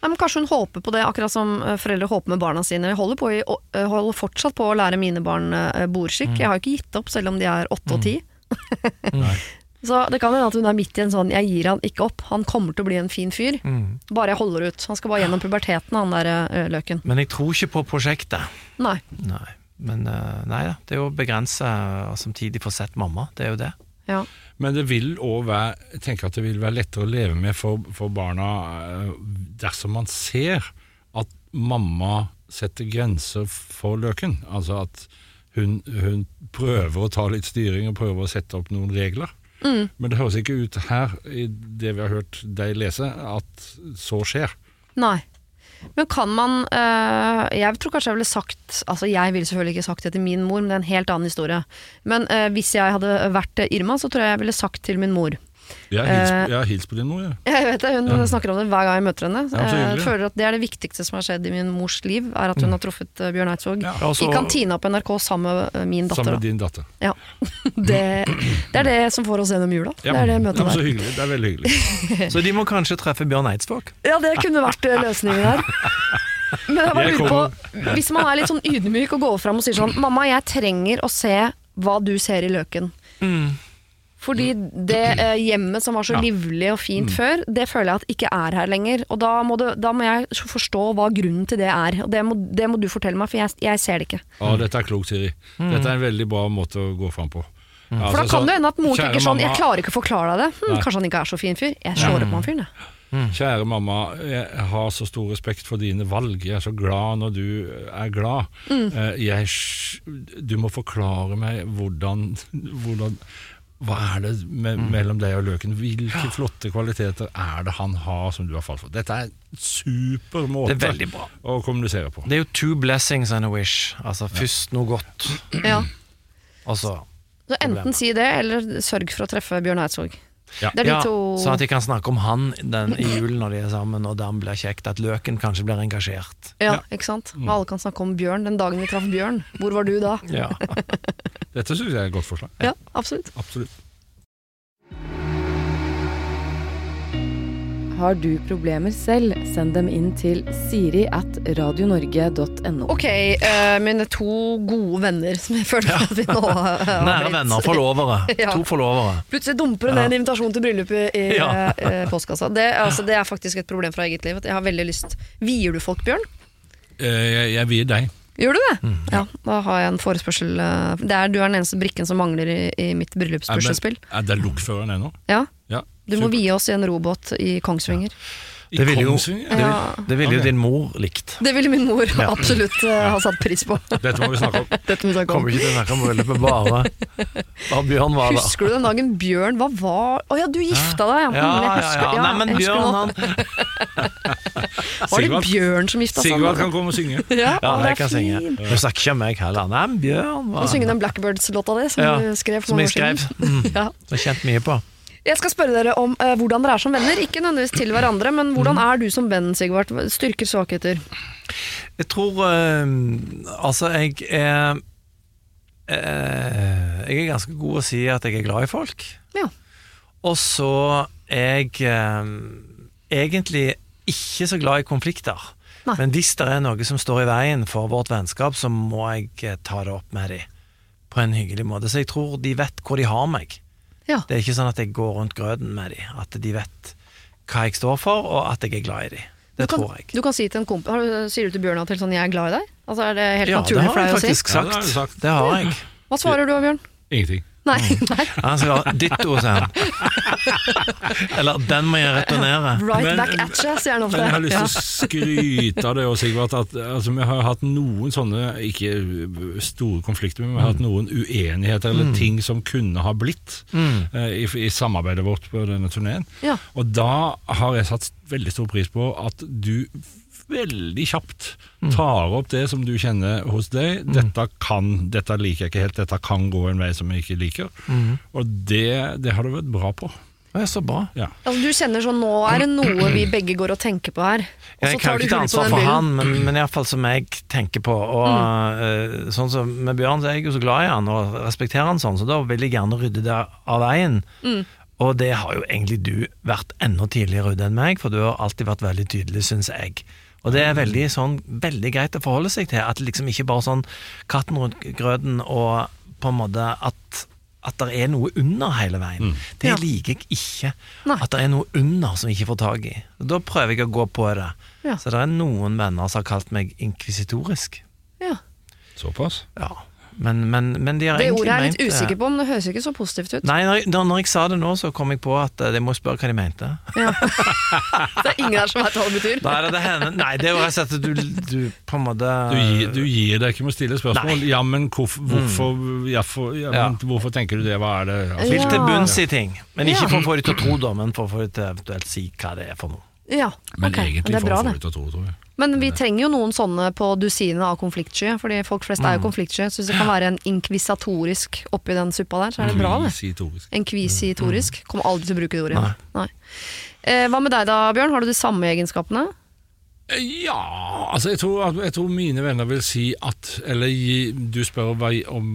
Nei, men Kanskje hun håper på det, akkurat som eh, foreldre håper med barna sine. Jeg holder, på jeg eh, holder fortsatt på å lære mine barn eh, bordskikk. Jeg har jo ikke gitt opp, selv om de er åtte og ti. Nei. Så det kan hende at hun er midt i en sånn 'jeg gir han ikke opp', han kommer til å bli en fin fyr. Mm. Bare jeg holder ut. Han skal bare gjennom puberteten, han der eh, løken. Men jeg tror ikke på prosjektet. Nei. Nei. Men eh, nei da, det er jo å begrense og samtidig få sett mamma. Det er jo det. Ja. Men det vil òg være Jeg tenker at det vil være lettere å leve med for, for barna eh, dersom man ser at mamma setter grenser for løken. Altså at hun, hun prøver å ta litt styring og prøver å sette opp noen regler. Mm. Men det høres ikke ut her, i det vi har hørt deg lese, at så skjer. Nei. Men kan man øh, Jeg tror kanskje jeg ville sagt Altså Jeg ville selvfølgelig ikke sagt det til min mor, men det er en helt annen historie. Men øh, hvis jeg hadde vært Irma, så tror jeg jeg ville sagt til min mor Jeg har hils, Eh, jeg har hils på din mor, jeg. Jeg vet det, Hun Ja. snakker om det hver gang jeg møter henne. Ja, jeg føler at Det er det viktigste som har skjedd i min mors liv, er at hun har truffet eh, Bjørn Eidsvåg Ja. altså, så- i kantina på NRK sammen med min datter. Sammen med din datter. da. Ja. Det, det er det som får oss gjennom jula. Ja. Det er det møtet men Så der. hyggelig. Det er veldig hyggelig. Så de må kanskje treffe Bjørn Eidsvåg. Ja, det kunne vært eh, løsningen her. Men jeg bare lurer på, hvis man er litt sånn ydmyk og går fram og sier sånn Mamma, jeg trenger å se hva du ser i løken. Fordi det eh, hjemmet som var så Ja. livlig og fint før, det føler jeg at ikke er her lenger. Og da må, det, da må jeg forstå hva grunnen til det er. Og det må, det må du fortelle meg, for jeg, jeg ser det ikke. Ja, dette er klokt, Siri. Dette er en veldig bra måte å gå fram på. For da Altså, kan det hende at mor kjære tenker sånn Jeg klarer ikke å forklare deg det. Hm, kanskje han ikke er så fin fyr. Jeg slår opp med han fyren, jeg. Kjære mamma, jeg har så stor respekt for dine valg. Jeg er så glad når du er glad. Mm. Eh, Jeg, du må forklare meg hvordan, hvordan Hva er det me mellom deg og løken? Hvilke flotte kvaliteter er det han har som du har falt for? Dette er en super måte Det er bra. å kommunisere på. Det er jo two blessings and a wish. Altså først noe godt, Ja. og så Så enten si det, eller sørg for å treffe Bjørn Eidsvåg. Ja. Det er de ja, to Sånn at de kan snakke om han den, i julen når de er sammen, og dermed blir kjekt. At løken kanskje blir engasjert. Ja, Ja. ikke sant? Og alle kan snakke om Bjørn den dagen vi traff Bjørn. Hvor var du da? Ja. Dette syns jeg er et godt forslag. Ja, absolutt. Absolutt. Har du problemer selv, send dem inn til siri at radionorge.no. Ok, uh, mine to gode venner som jeg føler at vi nå har blitt. Nære venner, forlovere. Ja. To forlovere. Plutselig dumper hun ned en invitasjon til bryllup i, Ja. eh, postkassa. Det, altså, det er faktisk et problem fra eget liv. at Jeg har veldig lyst Vier du folk, Bjørn? Eh, Jeg, jeg vier deg. Gjør du det? Mm. Ja, da har jeg en forespørsel. Det er, du er den eneste brikken som mangler i, i mitt Er, det, er det lokføreren ennå? Ja, Ja. Du må vie oss i en robåt i Kongsvinger. Ja. Det ville jo- Kongsvinger? Det, vil, det vil jo okay. din mor likt. Det ville min mor absolutt uh, ha satt pris på. Dette må vi snakke om. Dette må vi snakke om. Kommer ikke til å snakke om bryllupet bare. hva Bjørn var da. Husker du den dagen Bjørn Hva var Å ja, du gifta deg! Ja, Ja, Mm, ja, ja. Nei, men Bjørn, han Var det Bjørn som gifta seg? Sigvard kan komme og synge. Ja, Ja, jeg kan synge. Du snakker ikke om meg heller. Nei, men Bjørn Og var synge den Blackbirds-låta di som Ja, du skrev for Som jeg skrev. siden. Mm. Ja. Jeg har kjent mye på. Jeg skal spørre dere om eh, hvordan dere er som venner. Ikke nødvendigvis til hverandre, men hvordan er du som venn, Sigvart? Styrker, svakheter? Jeg tror eh, Altså, jeg er eh, Jeg er ganske god å si at jeg er glad i folk. Ja. Og så er jeg eh, egentlig ikke så glad i konflikter. Nei. Men hvis det er noe som står i veien for vårt vennskap, så må jeg eh, ta det opp med dem på en hyggelig måte. Så jeg tror de vet hvor de har meg. Ja. Det er ikke sånn at jeg går rundt grøten med dem. At de vet hva jeg står for, og at jeg er glad i dem. Det du kan, tror jeg. Du kan si til en kompis har du- Sier du til Bjørn at sånn 'jeg er glad i deg'? Altså Er det helt Ja, naturlig for jeg deg å si? faktisk Ja, det har sagt. faktisk sagt. Det har jeg. Hva svarer du, Bjørn? Ingenting. Nei. nei. Han skal ha ditto, sier han. Eller 'den må jeg returnere'. Right Men- back at you, sier han ofte. Men jeg har lyst til å skryte av det også, Sigvart. At, altså, vi har hatt noen sånne, ikke store konflikter, men vi har hatt noen uenigheter eller ting som kunne ha blitt Mm. uh, i, i samarbeidet vårt på denne turneen. Ja. Og da har jeg satt veldig stor pris på at du veldig kjapt tar opp det som du kjenner hos deg. Dette kan, dette liker jeg ikke helt, dette kan gå en vei som jeg ikke liker. Og det, det har du vært bra på. Det er så bra. Ja. Altså, du kjenner sånn, nå er det noe vi begge går og tenker på her. Og så Jeg kan jo ikke ta ansvar for han, men, men iallfall som jeg tenker på. Og mm. sånn som Med Bjørn så er jeg jo så glad i han og respekterer han sånn, så da vil jeg gjerne rydde det av veien. Og det har jo egentlig du vært enda tidligere ute enn meg, for du har alltid vært veldig tydelig, syns jeg. Og det er veldig, sånn, veldig greit å forholde seg til, at liksom ikke bare sånn katten rundt grøten og på en måte at at det er noe under hele veien. Det Ja. liker jeg ikke. Nei. At det er noe under som jeg ikke får tak i. Da prøver jeg å gå på det. Ja. Så det er noen venner som har kalt meg inkvisitorisk. Ja. Såpass. Ja. Men, men, men de har Det ordet er jeg litt ment, usikker på, men det høres ikke så positivt ut. Nei, når, når jeg sa det nå, så kom jeg på at eh, jeg må spørre hva de mente. Ja. det er ingen her som vet hva det betyr. Nei, det, er nei, det er jo rett og slett at du, du på en måte Du gir, du gir deg ikke med å stille spørsmål. Nei. Ja, men hvorfor, hvorfor, ja, for, ja, men hvorfor tenker du det? Hva er det? Altså, Vil til bunns i ting. Men ikke for å få dem til å tro da, men for å få dem til eventuelt si hva det er for noe. Ja, Men ok. egentlig det er for å få det. det til å tro, tror jeg. Men vi trenger jo noen sånne på dusinet av konfliktsky, fordi folk flest er jo konfliktsky. Så hvis det kan være en inkvisatorisk oppi den suppa der, så er det bra, det. Kvisitorisk. Enkvisitorisk. Kommer aldri til å bruke det ordet. Nei. Nei. Eh, hva med deg da, Bjørn? Har du de samme egenskapene? Ja, altså jeg tror, jeg tror mine venner vil si at Eller du spør hva, om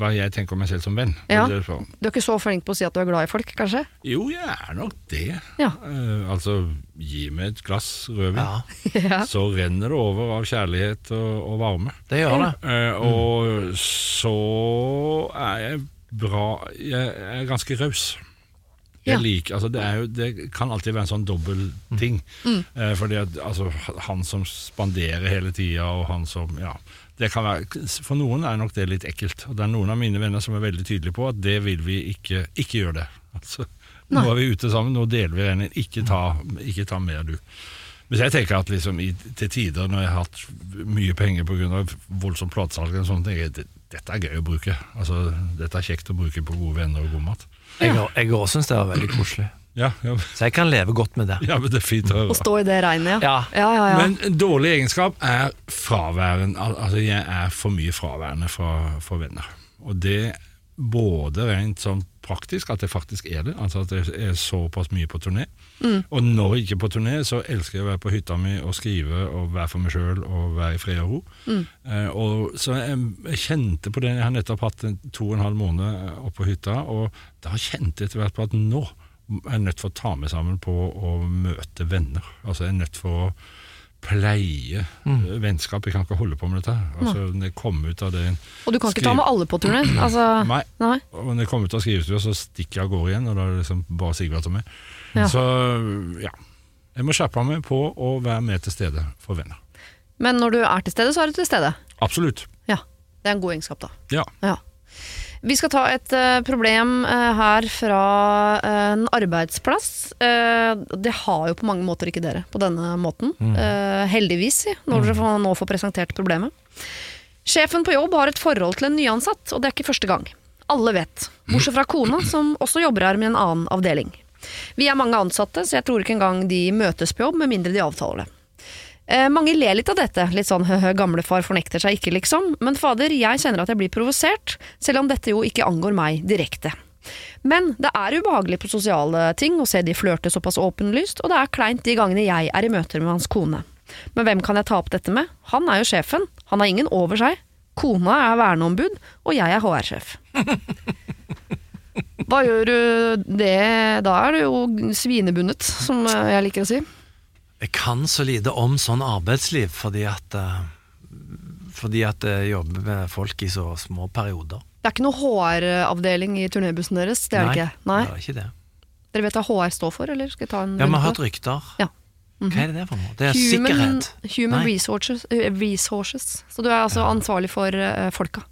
hva jeg tenker om meg selv som venn. Ja. du er ikke så flink på å si at du er glad i folk, kanskje? Jo, jeg er nok det. Ja. Uh, altså, gi meg et glass rødvin, Ja, ja. så renner det over av kjærlighet og, og varme. det gjør det. Uh, og så er jeg bra Jeg er ganske raus. Jeg liker, altså det, jo, det kan alltid være en sånn dobbel ting. Eh, fordi at altså, han som spanderer hele tida, og han som Ja. Det kan være, for noen er nok det litt ekkelt. Og det er noen av mine venner som er veldig tydelige på at det vil vi ikke Ikke gjøre det. Altså, nå er vi ute sammen, nå deler vi regningen. Ikke ikke ta mer, du. Men jeg tenker at liksom i, til tider når jeg har hatt mye penger pga. voldsomt platesalg, ting, det, dette er gøy å bruke. Altså, dette er kjekt å bruke på gode venner og god mat. Jeg òg- jeg òg syns det var veldig koselig. Ja, ja, Så jeg kan leve godt med det. ja men det er fint å stå i det regnet, ja. Ja. Ja, ja, ja. Men en dårlig egenskap er fraværen. Altså, jeg er for mye fraværende fra, for venner. Og det både rent sånn praktisk, at jeg faktisk er det, altså at jeg er såpass mye på turné. Og når jeg ikke er på turné, så elsker jeg å være på hytta mi og skrive og være for meg sjøl og være i fred og ro. Eh, og så jeg, jeg kjente på det, jeg har nettopp hatt to og en halv måned oppe på hytta, og da kjente jeg etter hvert på at nå er jeg nødt for å ta meg sammen på å møte venner. Altså jeg er nødt for å pleie mm. vennskap. Jeg kan ikke holde på med dette. her. Altså, når jeg kom ut av det Og du kan ikke ta med alle på turné? Altså, Nei. nei. Og når jeg kom ut av skrivestua, så stikker jeg av gårde igjen, og da er det liksom bare Sigvart og meg. Ja. Så ja. Jeg må skjerpe meg på å være med til stede for venner. Men når du er til stede, så er du til stede. Absolutt. Ja. Det er en god egenskap, da. Ja. Ja. Vi skal ta et uh, problem uh, her fra uh, en arbeidsplass. Det har jo på mange måter ikke dere på denne måten. Eh, heldigvis, når dere får, nå får presentert problemet. Sjefen på jobb har et forhold til en nyansatt, og det er ikke første gang. Alle vet, bortsett fra kona, som også jobber her med en annen avdeling. Vi er mange ansatte, så jeg tror ikke engang de møtes på jobb, med mindre de avtaler det. Eh, mange ler litt av dette, litt sånn høhø, gamlefar fornekter seg ikke, liksom. Men fader, jeg kjenner at jeg blir provosert, selv om dette jo ikke angår meg direkte. Men det er ubehagelig på sosiale ting å se de flørte såpass åpenlyst, og det er kleint de gangene jeg er i møter med hans kone. Men hvem kan jeg ta opp dette med? Han er jo sjefen, han har ingen over seg. Kona er verneombud, og jeg er HR-sjef. Hva gjør du det Da er du jo svinebundet, som jeg liker å si. Jeg kan så lite om sånn arbeidsliv fordi at eh, Fordi at jeg jobber med folk i så små perioder. Det er ikke noe HR-avdeling i turnébussen deres? Det er det ikke? Nei. det er ikke det. Dere vet hva HR står for, eller skal jeg ta en Ja, vi har hørt rykter. Ja. Mhm. Hva er det det for noe? Det er Human, sikkerhet. human resources, eh, resources. Så du er altså ansvarlig for uh, folka.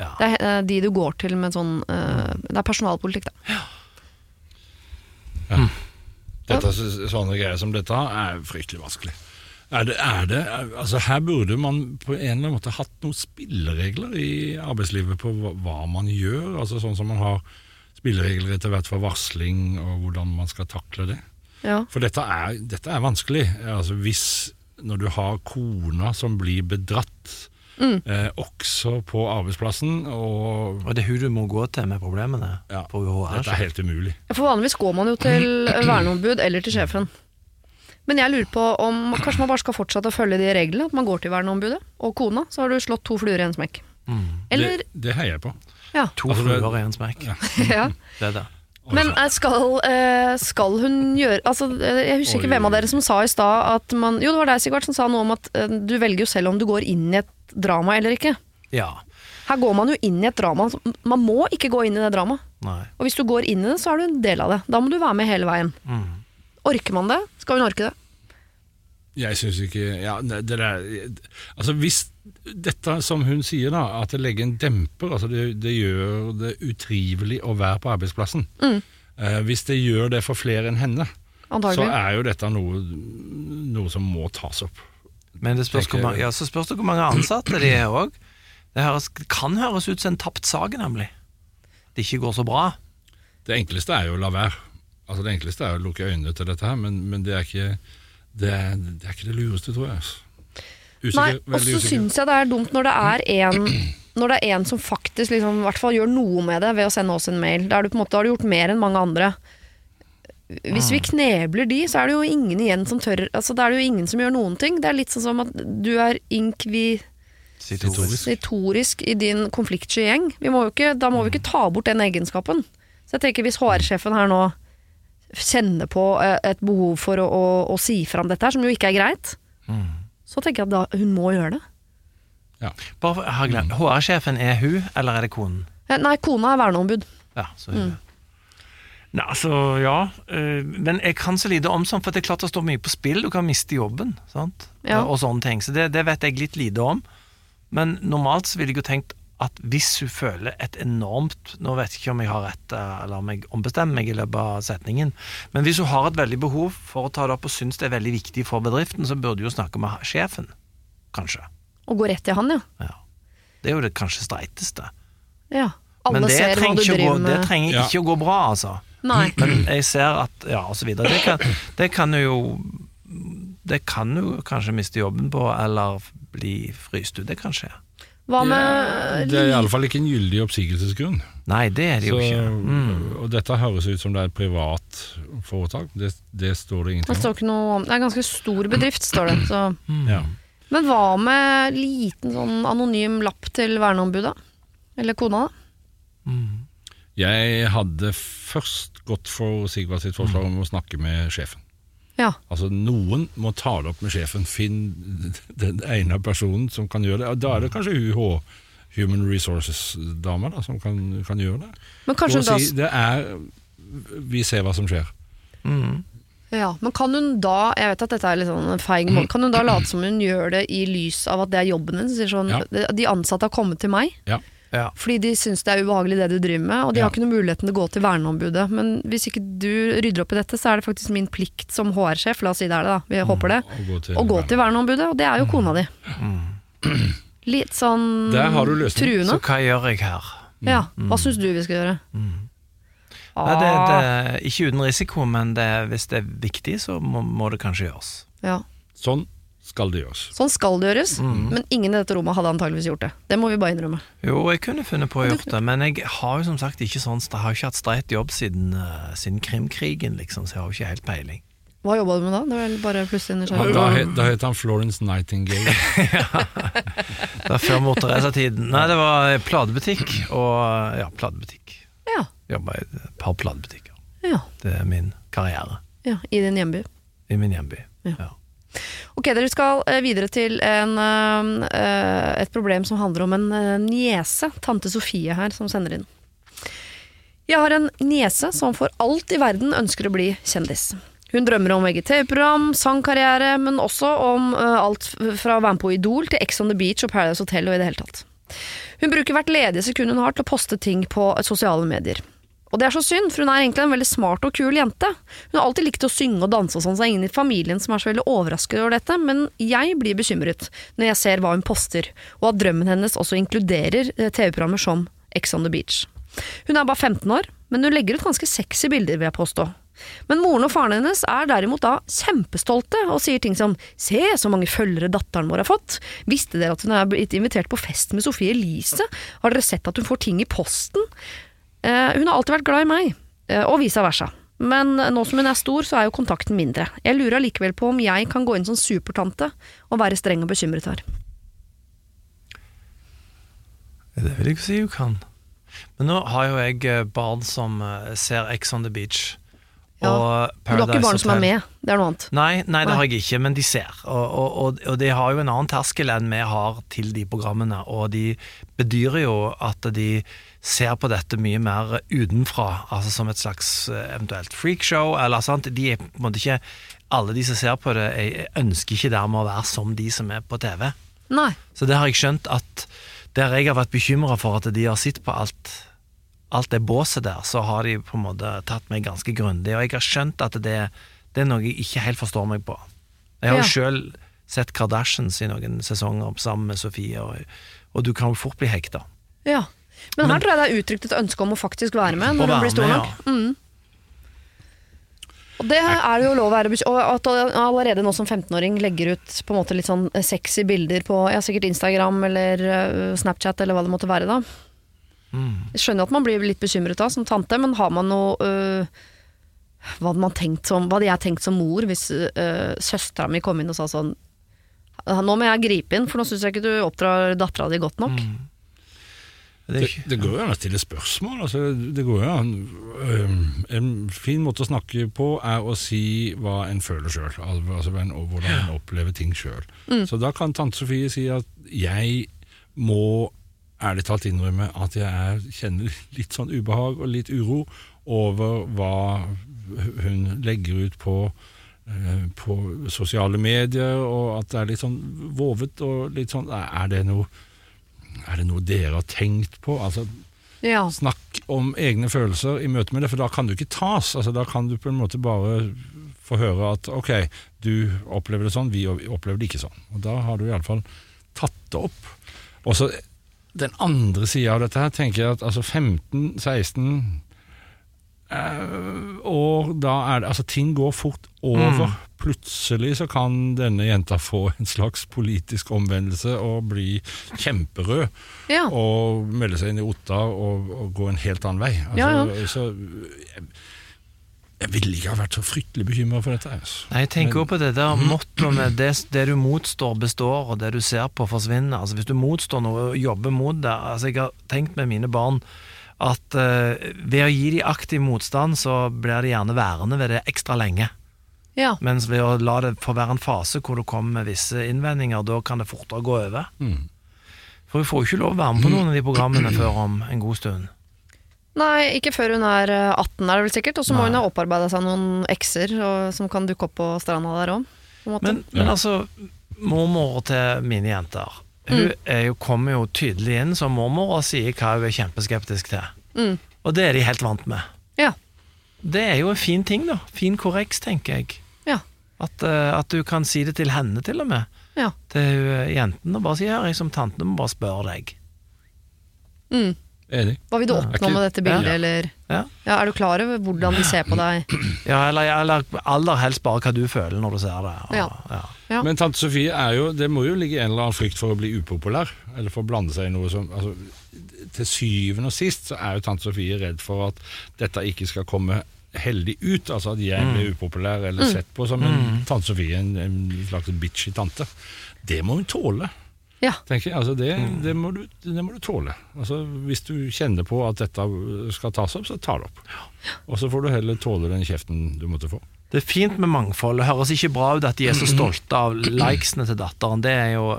Ja. Det er eh, de du går til med sånn eh, Det er personalpolitikk, da. Dette, sånne greier som dette er fryktelig vanskelig. Er det, er det, altså her burde man på en eller annen måte hatt noen spilleregler i arbeidslivet på hva, hva man gjør. altså Sånn som man har spilleregler etter hvert for varsling og hvordan man skal takle det. Ja. For dette er, dette er vanskelig. Altså hvis når du har kona som blir bedratt, Mm. eh, også på arbeidsplassen, og Og det er hun du må gå til med problemene ja, på UHR. dette er helt umulig. For vanligvis går man jo til verneombud eller til sjefen. Men jeg lurer på om kanskje man bare skal fortsette å følge de reglene. At man går til verneombudet og kona, så har du slått to fluer i en smekk. Eller Det, det heier jeg på. Ja. To Altså, fluer i en smekk. ja. Det er det. Men eh, skal, eh, skal hun gjøre altså, eh, Jeg husker ikke hvem av dere som sa i stad at man Jo, det var deg, Sigvart, som sa noe om at du velger jo selv om du går inn i et drama eller ikke. Ja. Her går man jo inn i et drama. Man må ikke gå inn i det dramaet. Og hvis du går inn i det, så er du en del av det. Da må du være med hele veien. Mm. Orker man det? Skal hun orke det? Jeg syns ikke ja, det det er, Altså Hvis dette som hun sier, da, at det legger en demper, altså det, det gjør det utrivelig å være på arbeidsplassen. Mm. Eh, hvis det gjør det for flere enn henne, så er jo dette noe, noe som må tas opp. Men det spørs, hvor mange, ja, så spørs det hvor mange ansatte de er òg. Det høres, kan høres ut som en tapt sak, nemlig. Det ikke går så bra. Det enkleste er jo å la være. Altså Det enkleste er å lukke øynene til dette her, men, men det, er ikke, det, er, det er ikke det lureste, tror jeg. altså. Usikker, Nei, og så syns jeg det er dumt når det er en Når det er en som faktisk liksom, i hvert fall gjør noe med det ved å sende oss en mail. Da er du på en måte, har du gjort mer enn mange andre. Hvis vi knebler de, så er det jo ingen igjen som tør altså, Da er det jo ingen som gjør noen ting. Det er litt sånn som at du er inkvisitorisk Sitorisk. i din konfliktsky gjeng. Vi må jo ikke, da må vi ikke ta bort den egenskapen. Så jeg tenker hvis HR-sjefen her nå kjenner på eh, et behov for å, å, å si fram dette her, som jo ikke er greit, Mm. Så tenker jeg at da, hun må gjøre det. Bare, for- har glemt. HR-sjefen er hun, eller er det konen? Eh, Nei, kona er verneombud. Ja, så hun. Nei, altså, ja. eh, Men jeg kan så lite om sånt, for det er klart det står mye på spill. Du kan miste jobben, sant? Ja. Og sånne ting. Så det, det vet jeg litt lite om. Men normalt så ville jeg jo tenkt at hvis hun føler et enormt Nå vet jeg ikke om jeg har rett, eh, eller om jeg ombestemmer meg i løpet av setningen, men hvis hun har et veldig behov for å ta det opp og syns det er veldig viktig for bedriften, så burde hun jo snakke med sjefen, kanskje. Og gå rett til han, ja. Ja. Det er jo det kanskje streiteste. ja. Alle Men det ser hva trenger, du ikke med. gå, det trenger Ja. ikke å gå bra, altså. Nei. Men jeg ser at Ja, og så videre. Det kan, det kan jo Det kan jo kanskje miste jobben på, eller bli fryst ut. Det kan skje. Hva Ja, med det er iallfall ikke en gyldig oppsigelsesgrunn. Nei, det er det jo Så, ikke. Mm. Og dette høres ut som det er et privat foretak. Det, det står det Det ingenting om. står ikke noe om Det er en ganske stor bedrift, står det. Så. Ja. Men hva med liten sånn anonym lapp til verneombudet? Eller kona, da? Mm. Jeg hadde først gått for Sigvard sitt forslag om å snakke med sjefen. Ja. Altså Noen må ta det opp med sjefen. Finn den ene personen som kan gjøre det. Da er det kanskje UH, Human Resources-dama, da, som kan, kan gjøre det. Men kanskje hun da si, det er Vi ser hva som skjer. Mm. Ja, men kan hun da Jeg vet at dette er litt sånn en feig måte Kan hun da late som hun gjør det i lys av at det er jobben hennes? Sånn, Ja. de- De ansatte har kommet til meg Ja. Ja. fordi de syns det er ubehagelig det du driver med, og de Ja. har ikke noen muligheten til å gå til verneombudet. Men hvis ikke du rydder opp i dette, så er det faktisk min plikt som HR-sjef, la oss si det er det, da, vi håper det, Å gå til, å gå til verneombudet, og det er jo kona di. Mm. Litt sånn Der har du truende. Så hva gjør jeg her? Ja, hva syns du vi skal gjøre? Mm. Ah, Nei, det, det, ikke uten risiko, men det, hvis det er viktig, så må, må det kanskje gjøres. ja. Sånn skal det gjøres. Sånn skal det gjøres, Mm. men ingen i dette rommet hadde antageligvis gjort det. Det må vi bare innrømme. Jo, jeg kunne funnet på å gjøre det, men jeg har jo som sagt ikke sånn Jeg har ikke hatt streit jobb siden, uh, siden krimkrigen, liksom, så jeg har jo ikke helt peiling. Hva jobba du med da? Det var bare plutselig Da, nysgjerrig. da, het- da het han Florence Nightingale. Det var før Mor Nei, det var platebutikk og Ja, platebutikk. Ja, Jobba i et par platebutikker. ja, Det er min karriere ja, I din hjemby. i min hjemby. Ja. Ja. Ok, dere skal eh, videre til en, eh, et problem som handler om en eh, niese, tante Sofie her, som sender inn. Jeg har en niese som for alt i verden ønsker å bli kjendis. Hun drømmer om VGTV-program, sangkarriere, men også om alt fra å være med på Idol til Ex on the Beach og Paradise Hotel og i det hele tatt. Hun bruker hvert ledige sekund hun har til å poste ting på sosiale medier. Og det er så synd, for hun er egentlig en veldig smart og kul jente. Hun har alltid likt å synge og danse og sånn, så det er ingen i familien som er så veldig overrasket over dette, men jeg blir bekymret når jeg ser hva hun poster, og at drømmen hennes også inkluderer eh, TV-programmer som Ex on the Beach. Hun er bare 15 år, men hun legger ut ganske sexy bilder, vil jeg påstå. Men moren og faren hennes er derimot da kjempestolte og sier ting som 'se så mange følgere datteren vår har fått', 'visste dere at hun er blitt invitert på fest med Sofie Elise', 'har dere sett at hun får ting i posten'? Eh, hun har alltid vært glad i meg, eh, og vice versa. Men nå som hun er stor, så er jo kontakten mindre. Jeg lurer allikevel på om jeg kan gå inn som supertante og være streng og bekymret her. Det vil jeg ikke si hun kan. Men nå har jo jeg eh, barn som ser Ex on the Beach. Ja, du har ikke barn som er med, det er noe annet. Nei, nei, det Nei. har jeg ikke, men de ser. Og, og, og, og de har jo en annen terskel enn vi har til de programmene. Og de bedyrer jo at de ser på dette mye mer utenfra, altså som et slags eh, eventuelt freakshow. Eller sant? De er på en måte ikke Alle de som ser på det, jeg ønsker ikke dermed å være som de som er på TV. Nei. Så det har jeg skjønt at der jeg har vært bekymra for at de har sett på alt Alt det båset der, så har de på en måte tatt meg ganske grundig, og jeg har skjønt at det, det er noe jeg ikke helt forstår meg på. Jeg har jo Ja. sjøl sett Kardashians i noen sesonger sammen med Sofie, og, og du kan jo fort bli hekta. Ja. Men, Men- her tror jeg det er uttrykt et ønske om å faktisk være med når du blir stor nok. Mm. Og det er det jo lov å være Og at allerede nå som 15-åring legger ut på en måte litt sånn sexy bilder på ja, sikkert Instagram eller øh, Snapchat eller hva det måtte være da. Mm. Jeg skjønner at man blir litt bekymret da som tante, men har man noe øh, hva hadde man tenkt som Hva hadde jeg tenkt som mor hvis øh, søstera mi kom inn og sa sånn Nå må jeg gripe inn, for nå syns jeg ikke du oppdrar dattera di godt nok. Mm. Det Det, går jo an å stille spørsmål. Altså, det går jo an øhm, En fin måte å snakke på er å si hva en føler sjøl, altså, og hvordan en opplever ting sjøl. Så da kan tante Sofie si at jeg må ærlig talt innrømme at jeg er, kjenner litt sånn ubehag og litt uro over hva hun legger ut på eh, på sosiale medier, og at det er litt sånn vovet og litt sånn Er det noe er det noe dere har tenkt på? Altså, Ja. snakk om egne følelser i møte med det, for da kan du ikke tas. Altså, da kan du på en måte bare få høre at ok, du opplever det sånn, vi opplever det ikke sånn. Og da har du iallfall tatt det opp. Og så den andre sida av dette her, tenker jeg at altså 15-16 eh, år, da er det Altså, ting går fort over. Plutselig så kan denne jenta få en slags politisk omvendelse og bli kjemperød ja. og melde seg inn i Ottar og, og gå en helt annen vei. Altså, Ja, Så jeg, ville ikke ha vært så fryktelig bekymra for dette. Altså. Nei, jeg tenker jo på det der mottoet med det, det du motstår består, og det du ser på forsvinner. Altså Hvis du motstår noe og jobber mot det altså Jeg har tenkt med mine barn at uh, ved å gi dem aktiv motstand, så blir de gjerne værende ved det ekstra lenge. ja. Mens ved å la det få være en fase hvor du kommer med visse innvendinger, da kan det fortere gå over. Mm. For vi får jo ikke lov å være med på noen av de programmene før om en god stund. Nei, ikke før hun er eh, 18 er det vel sikkert, og så må hun ha opparbeida seg noen ekser og, som kan dukke opp på stranda der òg. Men, men altså, mormor til mine jenter Hun er jo, kommer jo tydelig inn som mormor og sier hva hun er kjempeskeptisk til. Mm. Og det er de helt vant med. Ja. Det er jo en fin ting, da. Fin korreks, tenker jeg. Ja. At, eh, at du kan si det til henne, til og med. Ja. Til hun, jenten, og bare si her, jeg som tante må bare spørre deg. Mm. Enig. Hva vil du oppnå med dette bildet, Ja. eller Ja. ja, Er du klar over hvordan de ser på deg? Ja, eller, eller aller helst bare hva du føler når du ser det. Og, Ja. ja. Ja. Men tante Sofie er jo Det må jo ligge en eller annen frykt for å bli upopulær, eller for å blande seg i noe som altså, Til syvende og sist så er jo tante Sofie redd for at dette ikke skal komme heldig ut. Altså at jeg blir upopulær eller sett på som en tante Sofie, en, en slags bitchy tante. Det må hun tåle. Ja. tenker jeg. Altså det, det, må du, det må du tåle. Altså hvis du kjenner på at dette skal tas opp, så ta det opp. Og så får du heller tåle den kjeften du måtte få. Det er fint med mangfold. Det høres ikke bra ut at de er så stolte av likesene til datteren. Det er jo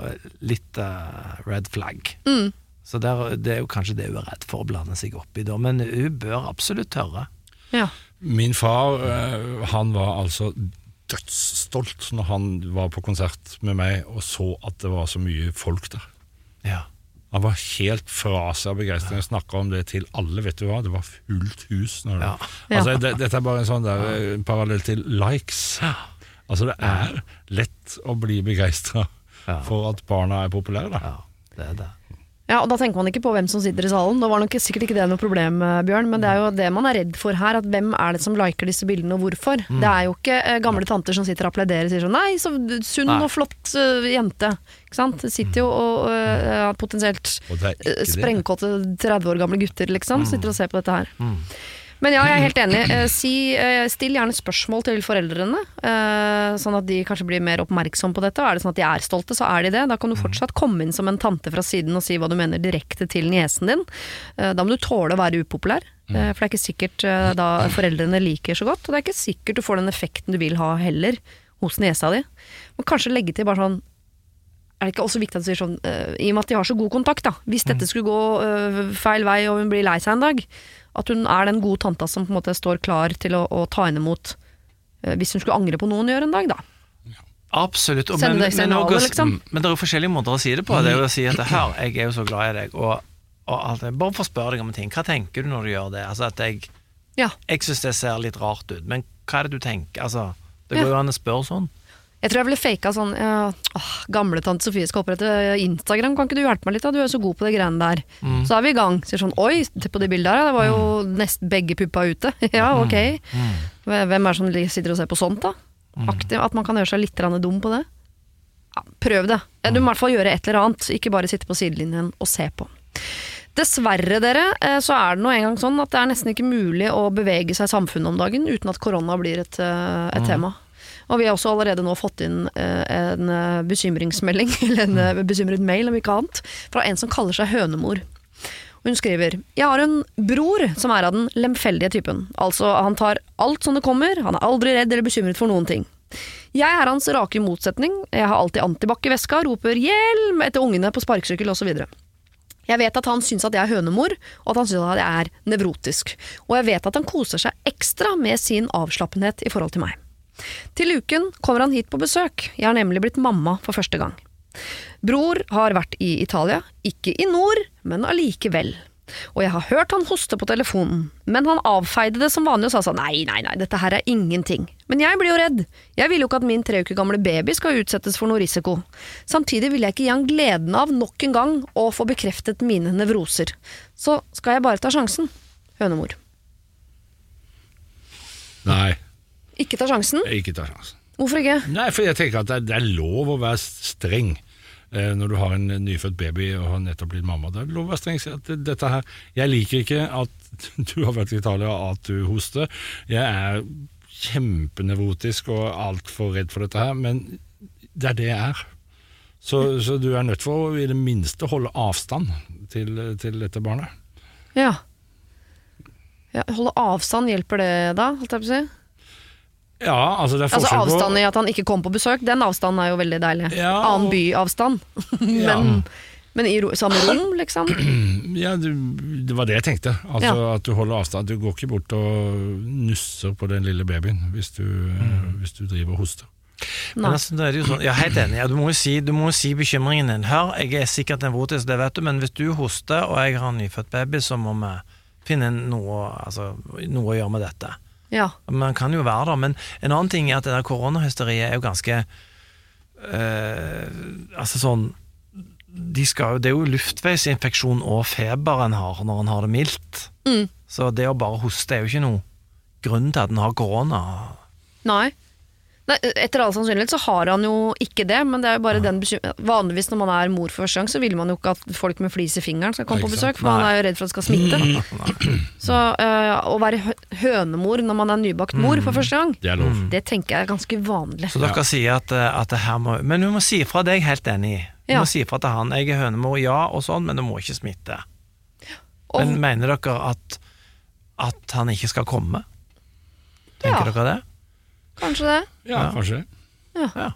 litt uh, red flag. Mm. Så der, det er jo kanskje det hun er redd for å blande seg opp i, da. Men hun bør absolutt tørre. Ja. Min far eh, han var altså dødsstolt når han var på konsert med meg og så at det var så mye folk der. Ja. Han var helt fra seg av begeistring. Snakka om det til alle, vet du hva. Det var fullt hus. Når det, Ja. Altså, det, dette er bare en sånn der eh, parallell til likes. Altså, det er lett å bli begeistra for at barna er populære. Da. ja, det er det. Ja, og Da tenker man ikke på hvem som sitter i salen. Da var nok sikkert ikke det noe problem, eh, Bjørn. Men det er jo det man er redd for her. At hvem er det som liker disse bildene, og hvorfor? Mm. Det er jo ikke eh, gamle tanter som sitter og applauderer og sier sånn Nei, så sunn og flott uh, jente. Ikke sant? Det sitter jo og uh, potensielt det det. sprengkåte 30 år gamle gutter, liksom. Sitter og ser på dette her. Mm. Men ja, jeg er helt enig. Eh, Si, eh, still gjerne spørsmål til foreldrene, eh, sånn at de kanskje blir mer oppmerksom på dette. Og er det sånn at de er stolte, så er de det. Da kan du fortsatt komme inn som en tante fra siden og si hva du mener direkte til niesen din. Da må du tåle å være upopulær, eh, for det er ikke sikkert da foreldrene liker så godt. Og det er ikke sikkert du får den effekten du vil ha heller hos niesa di. Men kanskje legge til bare sånn er det ikke også viktig at du sier sånn, uh, i og med at de har så god kontakt, da, hvis dette skulle gå uh, feil vei og hun blir lei seg en dag, at hun er den gode tanta som på en måte står klar til å, å ta henne imot eh, hvis hun skulle angre på noe hun gjør en dag, da. Absolutt. og- men, men, også- liksom. men det er jo forskjellige måter å si det på. Det er jo å si at her, jeg er jo så glad i deg, og, og alt. Bare å spørre deg om en ting. Hva tenker du når du gjør det? Altså at jeg Ja. Jeg syns det ser litt rart ut, men hva er det du tenker? Altså, det går jo an å spørre sånn. Jeg tror jeg ville faka sånn ja, åh, Gamle tante Sofie skal opprette Instagram, kan ikke du hjelpe meg litt? da? Du er så god på de greiene der. Så er vi i gang. Sier sånn oi, se på de bildene her, det var jo nesten begge puppa ute. ja, ok. Hvem er det som sitter og ser på sånt, da? Aktiv, at man kan gjøre seg litt dum på det. Ja, prøv det. Du må i hvert fall gjøre et eller annet, ikke bare sitte på sidelinjen og se på. Dessverre, dere, eh, så er det nå engang sånn at det er nesten ikke mulig å bevege seg i samfunnet om dagen uten at korona blir et, eh, et tema. Og vi har også allerede nå fått inn eh, en eh, bekymringsmelding, eller en eh, bekymret mail om ikke annet, fra en som kaller seg hønemor. Hun skriver Jeg har en bror som er av den lemfeldige typen. Altså, han tar alt som det kommer, han er aldri redd eller bekymret for noen ting. Jeg er hans rake motsetning. Jeg har alltid antibac i veska, roper 'hjelm' etter ungene på sparkesykkel osv. Jeg vet at han syns at jeg er hønemor, og at han syns at jeg er nevrotisk. Og jeg vet at han koser seg ekstra med sin avslappenhet i forhold til meg. Til uken kommer han hit på besøk. Jeg har nemlig blitt mamma for første gang. Bror har vært i Italia, ikke i nord, men allikevel. Og jeg har hørt han hoste på telefonen, men han avfeide det som vanlig og sa sånn nei, nei, nei, dette her er ingenting. Men jeg blir jo redd. Jeg vil jo ikke at min tre uker gamle baby skal utsettes for noe risiko. Samtidig vil jeg ikke gi han gleden av nok en gang å få bekreftet mine nevroser. Så skal jeg bare ta sjansen. Hønemor. Nei, Ikke ta sjansen? ikke ta sjansen. Hvorfor ikke? Nei, for jeg tenker at det er, det er lov å være streng eh, når du har en nyfødt baby og har nettopp blitt mamma. Det er lov å være streng. At dette her Jeg liker ikke at du har vært i Italia og at du hoster. Jeg er kjempenevrotisk og altfor redd for dette her, men det er det jeg er. Så, så du er nødt for å i det minste holde avstand til, til dette barnet. Ja. ja. Holde avstand, hjelper det da? Holdt jeg på å si? Ja, altså det er Altså forskjell på avstand i at han ikke kom på besøk, den avstanden er jo veldig deilig. Ja, Annen byavstand. men, Ja. men i ro samme rom, liksom? Ja, du, det var det jeg tenkte. Altså Ja. At du holder avstand. Du går ikke bort og nusser på den lille babyen hvis du, hvis du driver og hoster. Men altså, det er jo sånn, jeg er helt enig. Ja, du, må jo si, du må jo si bekymringen din. Hør, jeg er sikkert nevrotisk, det vet du, men hvis du hoster og jeg har en nyfødt baby, så må vi finne noe, altså, noe å gjøre med dette. Ja. Man kan jo være der, men en annen ting er at det der koronahysteriet er jo ganske øh, Altså sånn de skal Det er jo luftveisinfeksjon og feber en har når en har det mildt. Mm. Så det å bare hoste er jo ikke noe grunn til at en har korona. Nei. Nei. Etter all sannsynlighet så har han jo ikke det, men det er jo bare den Vanligvis når man er mor for første gang, så vil man jo ikke at folk med flis i fingeren skal komme på besøk, for man er jo redd for at det skal smitte. Så øh, å være hønemor når man er nybakt mor for første gang, Det det tenker jeg er ganske vanlig. Så dere sier at, eh, at det her må Men hun må si ifra, det er jeg helt enig i. Hun Ja. må si ifra til han. Jeg er hønemor, ja, og sånn, men det må ikke smitte. Og- Men mener dere at, at han ikke skal komme? Tenker Ja. dere det? Kanskje det. Ja, Ja. kanskje. Ja. Ja.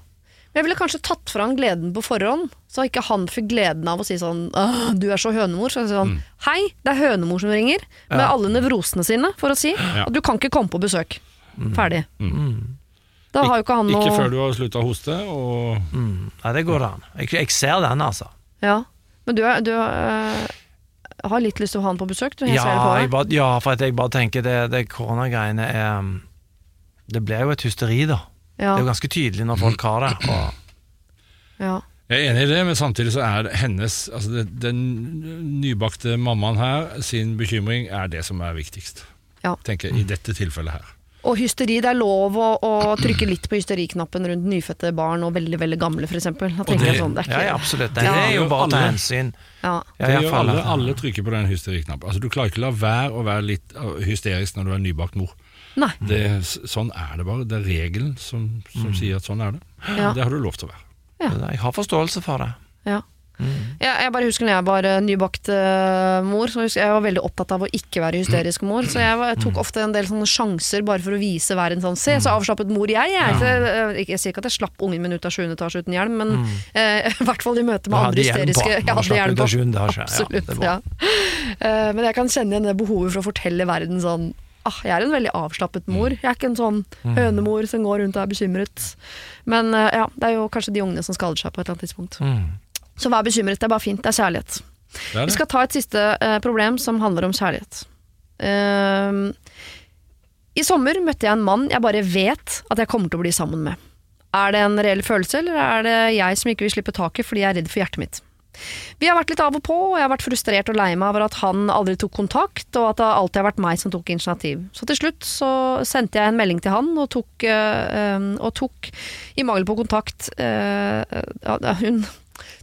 Men Jeg ville kanskje tatt fra han gleden på forhånd, så ikke han fikk gleden av å si sånn «Åh, 'du er så hønemor'. Så jeg sier sånn 'hei, det er hønemor som ringer', med Ja. alle nevrosene sine, for å si Ja. at du kan ikke komme på besøk. Ferdig. Mm. Da har jo ikke han noe Ikke før du har slutta å hoste, og Mm. Nei, det går an. Jeg, jeg ser den, altså. Ja, men du, er- du øh, har litt lyst til å ha han på besøk? Du, det Ja, på jeg bare, ja, for at jeg bare tenker det, det koronagreiene er Det blir jo et hysteri, da. Ja, Det er jo ganske tydelig når folk har det. Og, ja. Jeg er enig i det, men samtidig så er det hennes altså det, Den nybakte mammaen her sin bekymring er det som er viktigst. Ja. Tenker jeg, I dette tilfellet her. Og hysteri, det er lov å, å trykke litt på hysteriknappen rundt nyfødte barn og veldig veldig gamle, f.eks. Det- sånn, det er Ja, ja, absolutt. Det Ja. er jo bare å ta Alle- hensyn. Ja. Ja, Det gjør alle, alle trykker på den hysteriknappen. Altså, du klarer ikke å la være å være litt hysterisk når du er nybakt mor. Nei. Det, sånn er det bare. Det er regelen som, som sier at sånn er det. Ja. Det har du lov til å være. Jeg har forståelse for det. Ja. Ja, jeg bare husker når jeg var eh, nybakt eh, mor, så jeg jeg var veldig opptatt av å ikke være hysterisk mor. Så jeg, var, jeg tok ofte en del sånne sjanser bare for å vise verden sånn Se, så avslappet mor jeg er. Jeg, eh, ikke- jeg sier ikke at jeg slapp ungen min ut av 7. etasje uten hjelm, men eh, i hvert fall i møte med andre hysteriske Jeg hadde hjelm på. Ja, Absolutt. Ja, Eh, men jeg kan kjenne igjen det behovet for å fortelle verden sånn Ah, jeg er en veldig avslappet mor. Jeg er ikke en sånn hønemor som går rundt og er bekymret. Men uh, ja, det er jo kanskje de ungene som skader seg på et eller annet tidspunkt. Mm. Så vær bekymret, det er bare fint. Det er kjærlighet. Det er Vi skal ta et siste uh, problem som handler om kjærlighet. Uh, I sommer møtte jeg en mann jeg bare vet at jeg kommer til å bli sammen med. Er det en reell følelse, eller er det jeg som ikke vil slippe taket fordi jeg er redd for hjertet mitt? Vi har vært litt av og på, og jeg har vært frustrert og lei meg over at han aldri tok kontakt, og at det alltid har vært meg som tok initiativ. Så til slutt så sendte jeg en melding til han, og tok, eh, og tok i mangel på kontakt øh, ja, Hun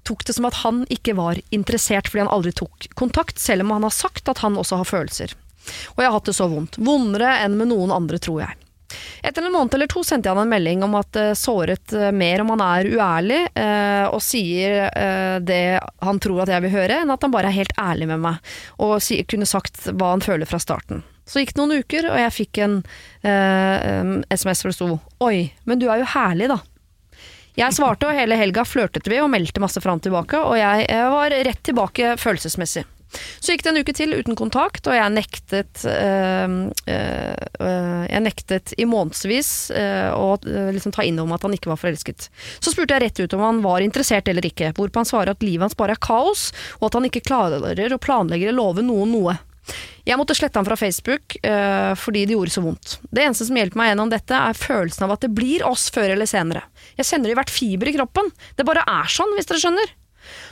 tok det som at han ikke var interessert fordi han aldri tok kontakt, selv om han har sagt at han også har følelser. Og jeg har hatt det så vondt. Vondere enn med noen andre, tror jeg. Etter en måned eller to sendte jeg han en melding om at det såret eh, mer om han er uærlig eh, og sier eh, det han tror at jeg vil høre, enn at han bare er helt ærlig med meg og kunne sagt hva han føler fra starten. Så gikk det noen uker, og jeg fikk en eh, SMS hvor det sto 'Oi, men du er jo herlig, da'. Jeg svarte, og hele helga flørtet vi og meldte masse fram tilbake, og jeg var rett tilbake følelsesmessig. Så gikk det en uke til uten kontakt, og jeg nektet øh, øh, Jeg nektet i månedsvis øh, å liksom ta inn meg at han ikke var forelsket. Så spurte jeg rett ut om han var interessert eller ikke, hvorpå han svarer at livet hans bare er kaos, og at han ikke klarer å planlegge eller love noen noe. Jeg måtte slette han fra Facebook øh, fordi det gjorde så vondt. Det eneste som hjelper meg gjennom dette, er følelsen av at det blir oss før eller senere. Jeg kjenner det i hvert fiber i kroppen. Det bare er sånn, hvis dere skjønner.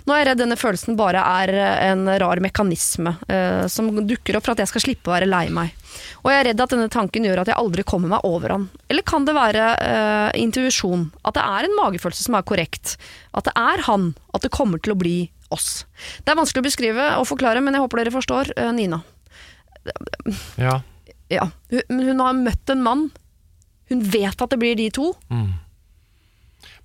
Nå er jeg redd denne følelsen bare er eh, en rar mekanisme eh, som dukker opp for at jeg skal slippe å være lei meg. Og jeg er redd at denne tanken gjør at jeg aldri kommer meg over han. Eller kan det være eh, intuisjon? At det er en magefølelse som er korrekt? At det er han? At det kommer til å bli oss? Det er vanskelig å beskrive og forklare, men jeg håper dere forstår. Eh, Nina. Ja. Ja. Hun, hun har møtt en mann. Hun vet at det blir de to, Mm.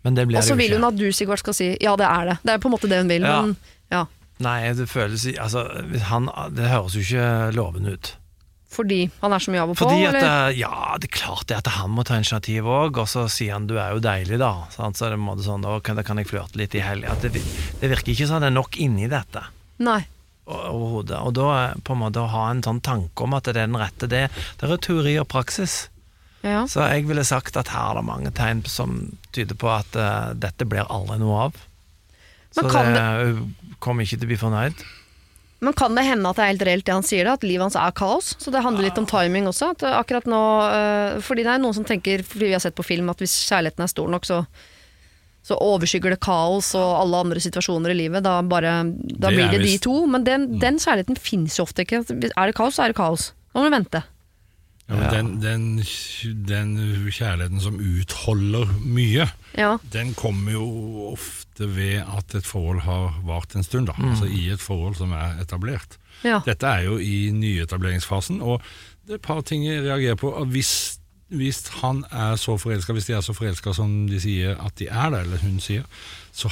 Men det blir og så vil hun at du Sigvart skal si ja, det er det. Det er på en måte det hun vil, Ja. men ja. Nei, det føles altså, han, Det høres jo ikke lovende ut. Fordi han er så mye av og på, Fordi at eller? eh, Ja, det er klart det at han må ta initiativ òg, og så sier han 'du er jo deilig', da. Så er det måte sånn, da kan, da kan jeg flørte litt i helga. Det, det virker ikke som det er nok inni dette. Nei. Overhodet. Og da eh, på en måte å ha en sånn tanke om at det er den rette, det, det er teori og praksis. Ja. Så jeg ville sagt at her er det mange tegn som tyder på at uh, dette blir aldri noe av. Så Men så det, hun kommer ikke til å bli fornøyd. Men kan det hende at det er helt reelt det han sier, da, at livet hans er kaos? Så det handler litt om timing også? At eh, akkurat nå uh, Fordi det er noen som tenker, fordi vi har sett på film, at hvis kjærligheten er stor nok, så så overskygger det kaos og alle andre situasjoner i livet. Da, bare, da Det blir det de to. Men den, den kjærligheten fins jo ofte ikke. Er det kaos, så er det kaos. Da må du vente. Ja, men den, den, den kjærligheten som utholder mye, Ja. den kommer jo ofte ved at et forhold har vart en stund. da, Altså i et forhold som er etablert. ja. Dette er jo i nyetableringsfasen, og det er et par ting jeg reagerer på. at Hvis, hvis han er så forelska, hvis de er så forelska som de sier at de er det, eller hun sier, så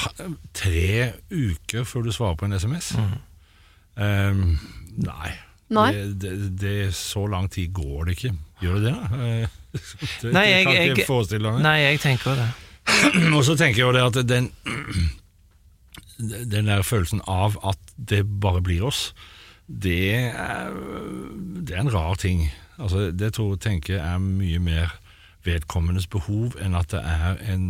tre uker før du svarer på en SMS mm. um, Nei. Det, det, det, så lang tid går det ikke. Gjør det det? Eh, det, Nei, jeg- kan ikke jeg- jeg forestille meg. Nei, jeg tenker det. Og så tenker jeg jo det at den Den der følelsen av at det bare blir oss, det er, det er en rar ting. Altså, det tror jeg tenker er mye mer vedkommendes behov enn at det er en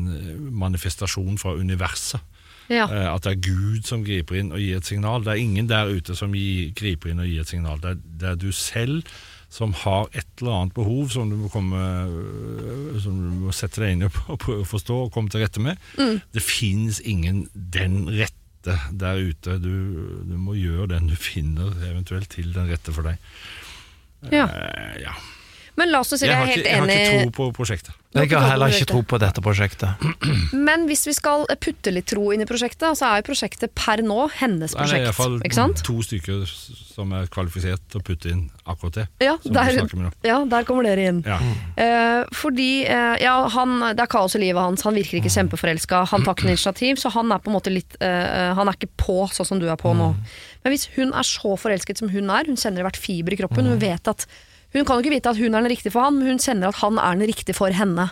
manifestasjon fra universet. Ja. Eh, At det er Gud som griper inn og gir et signal. Det er ingen der ute som gir, griper inn og gir et signal. Det er, det er du selv som har et eller annet behov som du må, komme, øh, som du må sette deg inn i og forstå og komme til rette med. Det finnes ingen den rette der ute. Du, du må gjøre den du finner eventuelt til den rette for deg. Ja. Uh, ja. Men la oss si jeg, Jeg, er helt ikke, jeg har ikke tro på prosjektet. Jeg har heller ikke tro på dette prosjektet. Men hvis vi skal putte litt tro inn i prosjektet, så er jo prosjektet per nå hennes er det er iallfall prosjekt. Ikke sant? to stykker som er kvalifisert til å putte inn akkurat det. Ja, der, ja, der kommer dere inn. Ja. Eh, fordi eh, ja, han, det er kaos i livet hans, han virker ikke kjempeforelska, han tar ikke noe initiativ, så han er på en måte litt eh, Han er ikke på sånn som du er på nå. Men hvis hun er så forelsket som hun er, hun kjenner hvert fiber i kroppen, hun vet at Hun kan jo ikke vite at hun er den riktige for han, men hun kjenner at han er den riktige for henne.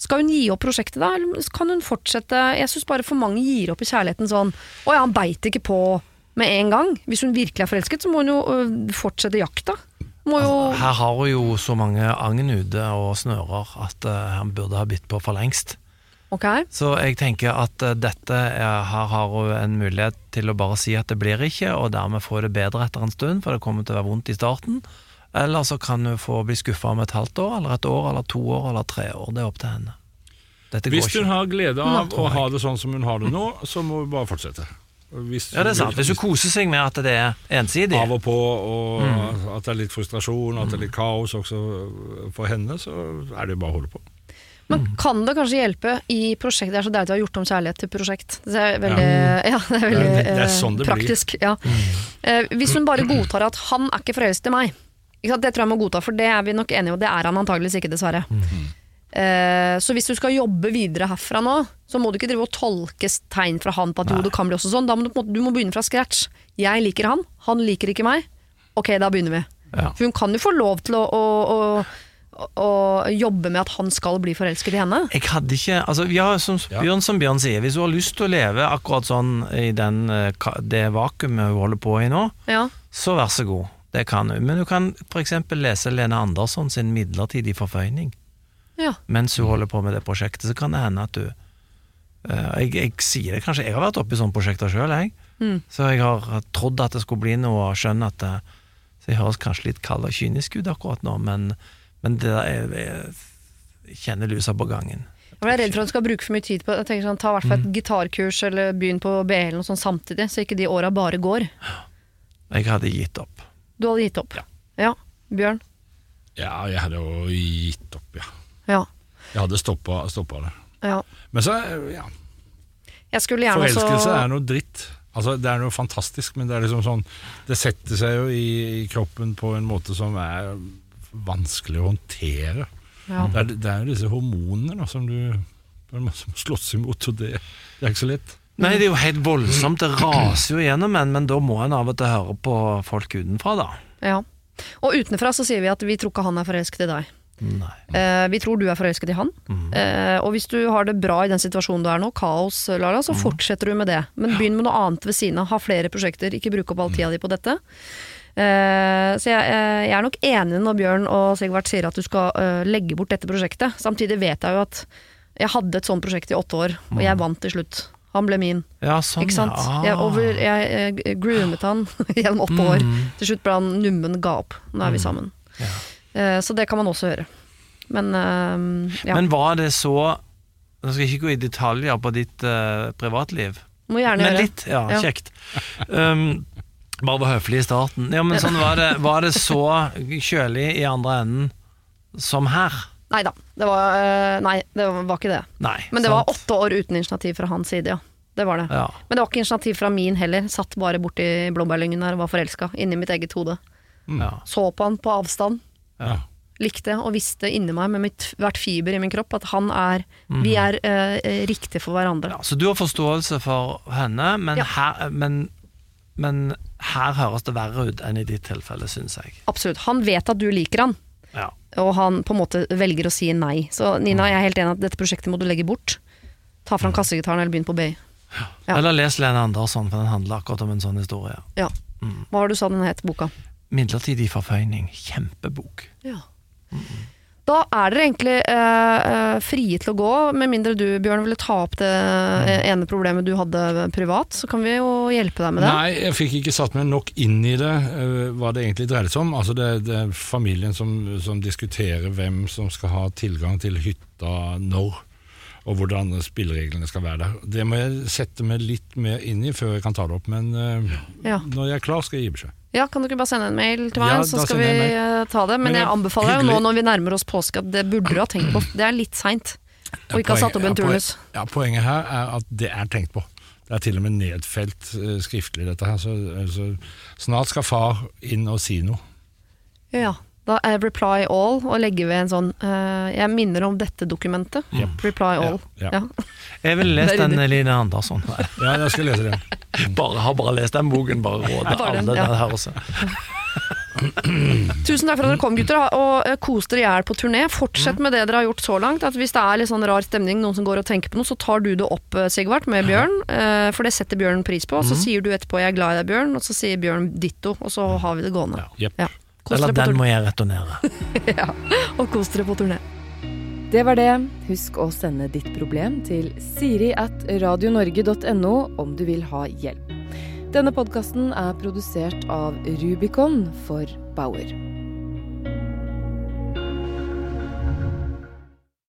Skal hun gi opp prosjektet da, eller kan hun fortsette? Jeg syns bare for mange gir opp i kjærligheten sånn Å ja, han beit ikke på med en gang. Hvis hun virkelig er forelsket, så må hun jo fortsette jakta. Må jo Her har hun jo så mange agn ute og snører at uh, han burde ha bitt på for lengst. Ok. Så jeg tenker at uh, dette er, her har hun en mulighet til å bare si at det blir ikke, og dermed få det bedre etter en stund, for det kommer til å være vondt i starten. Eller så kan hun få bli skuffa om et halvt år, eller et år, eller to år, eller tre år. Det er opp til henne. Dette går Hvis hun ikke. har glede av å ha det sånn som hun har det nå, så må hun bare fortsette. Hvis Ja, det er sant. Hvis hun koser seg med at det er ensidig, av og på, og Mm. at det er litt frustrasjon, at det er litt kaos også for henne, så er det jo bare å holde på. Men kan det kanskje hjelpe i prosjektet? Det er så deilig å ha gjort om kjærlighet til prosjekt. Det er veldig, ja. det er veldig Det er- det er eh, sånn det praktisk. Ja. Mm. hvis hun bare godtar at han er ikke forelsket i meg? Det tror jeg må godta, for det er vi nok enige om, det er han antageligvis ikke, dessverre. Eh, så hvis du skal jobbe videre herfra nå, så må du ikke drive og tolke tegn fra han på at jo, det kan bli også sånn. Da må du, du må begynne fra scratch. Jeg liker han, han liker ikke meg. Ok, da begynner vi. Ja. For hun kan jo få lov til å, å, å, å jobbe med at han skal bli forelsket i henne. Jeg hadde ikke altså, ja, som, Bjørn, som Bjørn sier, hvis hun har lyst til å leve akkurat sånn i den, eh, det vakuumet hun holder på i nå, Ja. så vær så god. Det kan hun. Men du kan f.eks. lese Lene Andersson sin 'Midlertidig forføyning'. ja. Mens hun holder på med det prosjektet, så kan det hende at du uh, jeg, jeg sier det kanskje, jeg har vært oppe i sånne prosjekter sjøl, jeg. Mm. Så jeg har trodd at det skulle bli noe, og skjønner at det, så jeg høres kanskje litt kald og kynisk ut akkurat nå, men, men det er, jeg, kjenner lusa på gangen. Jeg er redd for at du skal bruke for mye tid på Jeg tenker sånn, Ta i hvert fall et gitarkurs eller begynn på BL noe sånt samtidig, så ikke de åra bare går. Jeg hadde gitt opp. Du hadde gitt opp. Ja. Bjørn? Ja, jeg hadde jo gitt opp, ja. Ja. Jeg hadde stoppa, det. ja. Men så, ja, skulle gjerne er noe dritt. Altså, det er noe fantastisk, men det er liksom sånn Det setter seg jo i, i kroppen på en måte som er vanskelig å håndtere. ja. Det er, det er jo disse hormonene da, som du slåss imot, og det, det er ikke så lett. Nei, det er jo helt voldsomt, det raser jo gjennom en, men da må en av og til høre på folk utenfra, da. ja. Og utenfra så sier vi at vi tror ikke han er forelsket i deg. Eh, vi tror du er forelsket i han. Eh, og hvis du har det bra i den situasjonen du er nå, kaos, Lara, så fortsetter du med det. Men begynn med noe annet ved siden av. Ha flere prosjekter, ikke bruke opp all tida di på dette. Eh, så jeg, eh, jeg er nok enig når Bjørn og Sigvart sier at du skal eh, legge bort dette prosjektet. Samtidig vet jeg jo at jeg hadde et sånt prosjekt i åtte år, og jeg vant til slutt. Han ble min. Ja, sånn, Ikke sant? ja. Jeg, over, jeg, jeg groomet han gjennom åtte år. Til slutt ble han nummen ga opp. Nå er vi sammen. Ja. Eh, så det kan man også høre. Men eh, ja. Men var det så Nå skal jeg ikke gå i detaljer på ditt eh, privatliv, Må gjerne men gjøre. litt, ja, Ja. kjekt. Um, bare var høflig i starten. Ja, men sånn var det, var det så kjølig i andre enden som her? Nei da. Det var, eh, nei, det var ikke det. Nei. Men det var åtte år uten initiativ fra hans side, ja. Det var det. Ja. Men det var ikke initiativ fra min heller. Satt bare borti blåbærlyngen der og var forelska. Inni mitt eget hode. Ja. Så på han på avstand. Ja. Likte og visste inni meg med mitt, hvert fiber i min kropp at han er Mhm. Vi er eh, riktig for hverandre. Ja, så du har forståelse for henne, men, Ja. her, men, men her høres det verre ut enn i ditt tilfelle, syns jeg. Absolutt. Han vet at du liker han, Ja. Og han på en måte velger å si nei. Så Nina, jeg er helt enig at dette prosjektet må du legge bort. Ta fram kassegitaren eller begynn på BI. Ja. Eller les Lene Andersson, for den handler akkurat om en sånn historie. Ja. Hva har du sa den het, boka? Midlertidig forføyning. Kjempebok. Ja. Da er dere egentlig eh, eh, frie til å gå, med mindre du, Bjørn, ville ta opp det eh, ene problemet du hadde privat. Så kan vi jo hjelpe deg med det. Nei, jeg fikk ikke satt meg nok inn i det, eh, hva det egentlig dreide seg om. Altså det, det er familien som, som diskuterer hvem som skal ha tilgang til hytta når, og hvordan spillereglene skal være der. Det må jeg sette meg litt mer inn i før jeg kan ta det opp, men eh, Ja. når jeg er klar, skal jeg gi beskjed. Ja, Kan du ikke bare sende en mail til meg, Ja, så skal vi eh, ta det. Men Men jeg er anbefaler jo nå når vi nærmer oss påske, at det burde du ha tenkt på. Det er litt seint Og ikke ha satt opp en turnus. Ja, Poenget her er at det er tenkt på. Det er til og med nedfelt eh, skriftlig, dette her. Så, så snart skal far inn og si noe. Ja, da er reply all, og legge ved en sånn uh, Jeg minner om dette dokumentet. Reply all. Ja, Ja. ja. Jeg ville lest den Line Andersson. Ja, jeg skal lese den. Bare, har bare lest den boken, bare råder Bare den, alle ja. den her også. Tusen takk for at dere kom, gutter, og eh, kos dere i hjel på turné. Fortsett med det dere har gjort så langt. At Hvis det er litt sånn rar stemning, noen som går og tenker på noe, så tar du det opp, eh, Sigvart, med Bjørn. eh, For det setter Bjørn pris på. Så sier du etterpå 'jeg er glad i deg, Bjørn', og så sier Bjørn ditto. Og så har vi det gående. Ja. Eller den må jeg returnere. Ja. Og kos dere på turné. Det var det. Husk å sende ditt problem til siri at radionorge.no om du vil ha hjelp. Denne podkasten er produsert av Rubicon for Bauer.